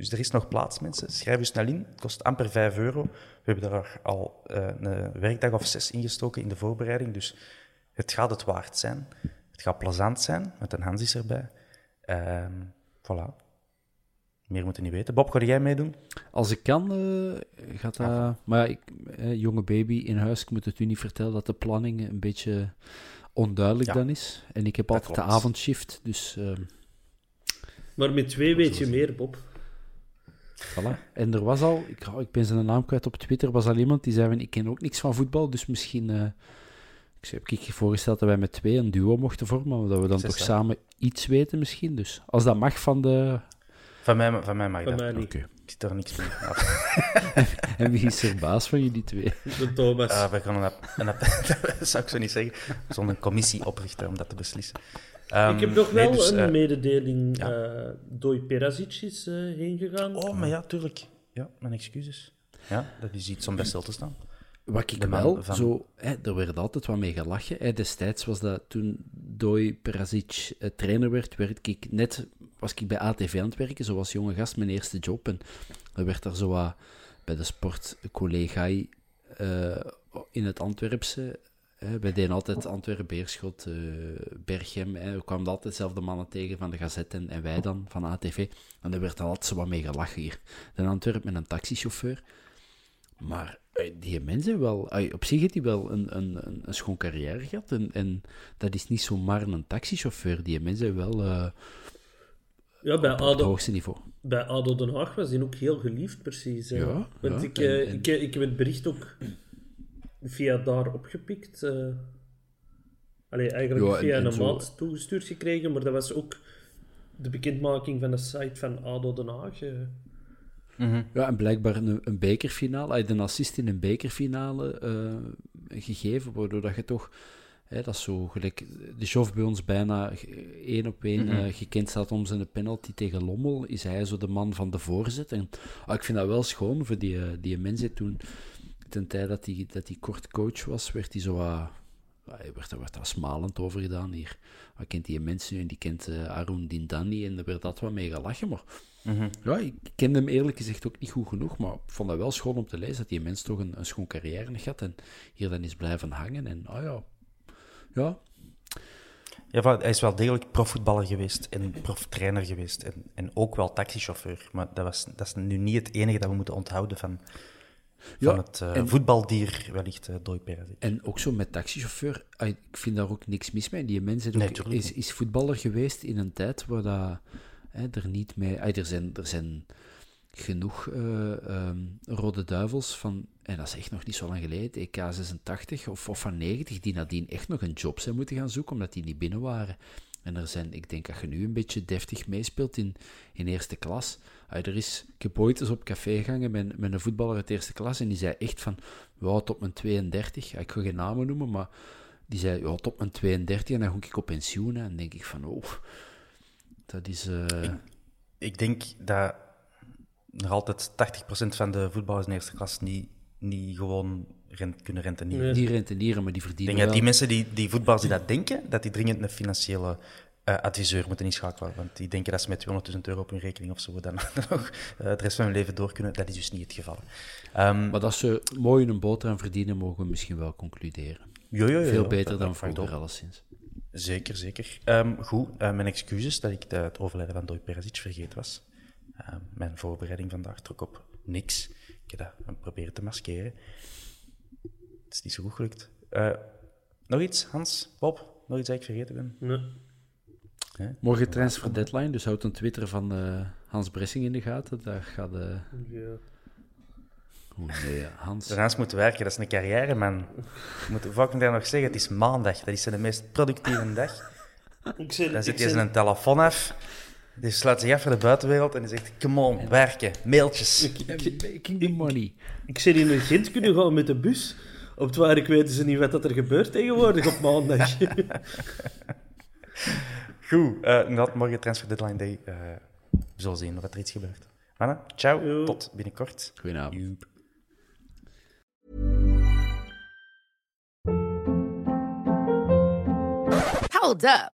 Speaker 1: Dus er is nog plaats, mensen. Schrijf u snel in. Het kost amper 5 euro. We hebben er al eh, een werkdag of zes ingestoken in de voorbereiding. Dus het gaat het waard zijn. Het gaat plezant zijn, want een Hans is erbij. Ehm voilà. Meer moeten niet weten. Bob, ga jij meedoen?
Speaker 2: Als ik kan, eh, gaat dat... Maar ja, ik, eh, jonge baby in huis, ik moet het u niet vertellen dat de planning een beetje onduidelijk
Speaker 1: Ja,
Speaker 2: dan is. En ik heb altijd de avondshift, dus eh,
Speaker 3: Maar met twee weet je meer, Bob.
Speaker 2: Voilà. En er was al, ik, ik ben zijn naam kwijt op Twitter, was al iemand die zei van, ik ken ook niks van voetbal, dus misschien... eh, ik heb ik je voorgesteld dat wij met twee een duo mochten vormen, maar dat we dan
Speaker 1: Zes,
Speaker 2: toch
Speaker 1: hè?
Speaker 2: samen iets weten misschien. Dus als dat mag van de...
Speaker 1: Van mij, van mij mag
Speaker 3: Van
Speaker 1: dat.
Speaker 3: mij niet.
Speaker 2: Oké.
Speaker 1: Ik zit er niks mee. Ja.
Speaker 2: En wie is er baas van jullie twee?
Speaker 3: De Thomas.
Speaker 1: Uh, we gaan een, app- een app- dat zou ik zo niet zeggen. We zullen een commissie oprichten om dat te beslissen. Ehm,
Speaker 3: ik heb nog
Speaker 1: nee,
Speaker 3: wel
Speaker 1: dus,
Speaker 3: een
Speaker 1: eh,
Speaker 3: mededeling.
Speaker 1: ja.
Speaker 3: eh Doi Perazic is eh, heen gegaan.
Speaker 1: Oh, maar ja, tuurlijk. Ja, mijn excuses. Ja, dat is iets om bij stil te staan.
Speaker 2: Wat ik wel
Speaker 1: van-
Speaker 2: zo... Hè, er werd altijd wat mee gelachen. Hè. Destijds was dat toen Doi Perazic eh, trainer werd, werd ik net... Was ik bij ATV aan het werken, zoals jonge gast, mijn eerste job. En er werd daar zo wat bij de sportcollega eh in het Antwerpse... Wij deden altijd Antwerpen, Beerschot, eh, Berchem. Hè. We kwamen altijd dezelfde mannen tegen van de Gazette en, en wij dan van ATV. En er werd dan altijd zo wat mee gelachen hier. In Antwerpen met een taxichauffeur. Maar eh, die mensen wel, op zich heeft hij wel een, een, een, een schoon carrière gehad. En, en dat is niet zomaar een taxichauffeur. Die mensen wel eh,
Speaker 3: ja, bij
Speaker 2: op het hoogste niveau.
Speaker 3: bij ADO Den Haag was hij ook heel geliefd, precies.
Speaker 2: Ja,
Speaker 3: Want ik,
Speaker 2: en- en-
Speaker 3: ik, ik heb het bericht ook via daar opgepikt. eh. Allee, eigenlijk
Speaker 2: Ja,
Speaker 3: via
Speaker 2: en
Speaker 3: een
Speaker 2: zo-
Speaker 3: maat toegestuurd gekregen, maar dat was ook de bekendmaking van de site van ADO Den Haag. eh.
Speaker 2: Ja, en blijkbaar een, een bekerfinale, hij had een assist in een bekerfinale eh, gegeven, waardoor dat je toch, hè, dat is zo gelijk, de Joff bij ons bijna één op één eh, gekend staat om zijn penalty tegen Lommel, is hij zo de man van de voorzet. En ah, ik vind dat wel schoon voor die, eh, die mensen toen, ten tijde dat hij dat die kort coach was, werd hij zo wat, hij werd, daar werd daar smalend over gedaan hier. Hij kent die mensen nu en die kent eh, Arun Dindani en daar werd dat wat mee gelachen, maar ja, ik kende hem eerlijk gezegd ook niet goed genoeg, maar ik vond dat wel schoon om te lezen dat die mens toch een, een schoon carrière had en hier dan is blijven hangen. En ah ja, ja,
Speaker 1: Ja, hij is wel degelijk profvoetballer geweest en proftrainer geweest. En, en ook wel taxichauffeur. Maar dat, was, dat is nu niet het enige dat we moeten onthouden van, van
Speaker 2: Ja,
Speaker 1: het eh,
Speaker 2: en-
Speaker 1: voetbaldier, wellicht uh, Dooi Perez.
Speaker 2: En ook zo met taxichauffeur, ik vind daar ook niks mis mee. Die mens is,
Speaker 1: Nee,
Speaker 2: ook- is, is voetballer geweest in een tijd waar dat, hè, er niet mee... er, zijn, er zijn genoeg eh, ehm, rode duivels van, en dat is echt nog niet zo lang geleden, EK 86 of, of van 90, die nadien echt nog een job zijn moeten gaan zoeken, omdat die niet binnen waren. En er zijn, ik denk dat je nu een beetje deftig meespeelt in, in eerste klas. Ah, er is, ik heb ooit eens op café gegaan met, met een voetballer uit eerste klas en die zei echt van, ja, tot mijn 32, ik ga geen namen noemen, maar die zei, ja, tot mijn 32 en dan ga ik op pensioen. En denk ik van, oh, dat is... eh,
Speaker 1: Ik denk dat nog altijd 80% van de voetballers in eerste klas niet, niet gewoon rent, kunnen rentenieren.
Speaker 3: Nee.
Speaker 2: die rentenieren, maar die
Speaker 1: Ik
Speaker 2: verdienen
Speaker 1: denk dat die
Speaker 2: wel.
Speaker 1: mensen, die, die voetballers die dat denken, dat die dringend een financiële eh, adviseur moeten inschakelen. Want die denken dat ze met 200.000 euro op hun rekening of zo dan nog eh, de rest van hun leven door kunnen. Dat is dus niet het geval. Ehm,
Speaker 2: Maar dat ze mooi een boterham verdienen, mogen we misschien wel concluderen.
Speaker 1: jo, jo, jo,
Speaker 2: Veel
Speaker 1: jo,
Speaker 2: beter dan vroeger, alleszins.
Speaker 1: Zeker, zeker. Ehm, goed, eh, mijn excuses dat ik de- het overlijden van Dooi Perisic vergeten was. Ehm, mijn voorbereiding vandaag trok op niks. Ik heb dat proberen te maskeren. Het is niet zo goed gelukt. Eh, nog iets, Hans, Bob? Nog iets dat ik vergeten ben?
Speaker 3: Nee.
Speaker 2: Morgen transfer deadline, dus houd een Twitter van eh, Hans Bressing in de gaten. Daar gaat de...
Speaker 3: Ja.
Speaker 2: Oh nee, Hans.
Speaker 1: Daarnaast moeten werken, dat is een carrière, man. Ik moet vaak daar nog zeggen, het is maandag. Dat is de meest productieve dag.
Speaker 3: Ik zei,
Speaker 1: Dan
Speaker 3: ik
Speaker 1: zit je
Speaker 3: zei-
Speaker 1: zijn telefoon af. Die sluit zich af voor de buitenwereld en die zegt, come on, werken, mailtjes.
Speaker 2: Making the money.
Speaker 3: Ik zei in een Gent kunnen gaan met de bus. Op het werk weten ze niet wat dat er gebeurt tegenwoordig op maandag.
Speaker 1: Goed, eh inderdaad, morgen transfer deadline day. Eh, we zullen zien of er iets gebeurt. Mannen, ciao, tot binnenkort.
Speaker 2: Goedenavond.
Speaker 1: Joep.
Speaker 4: Hold up.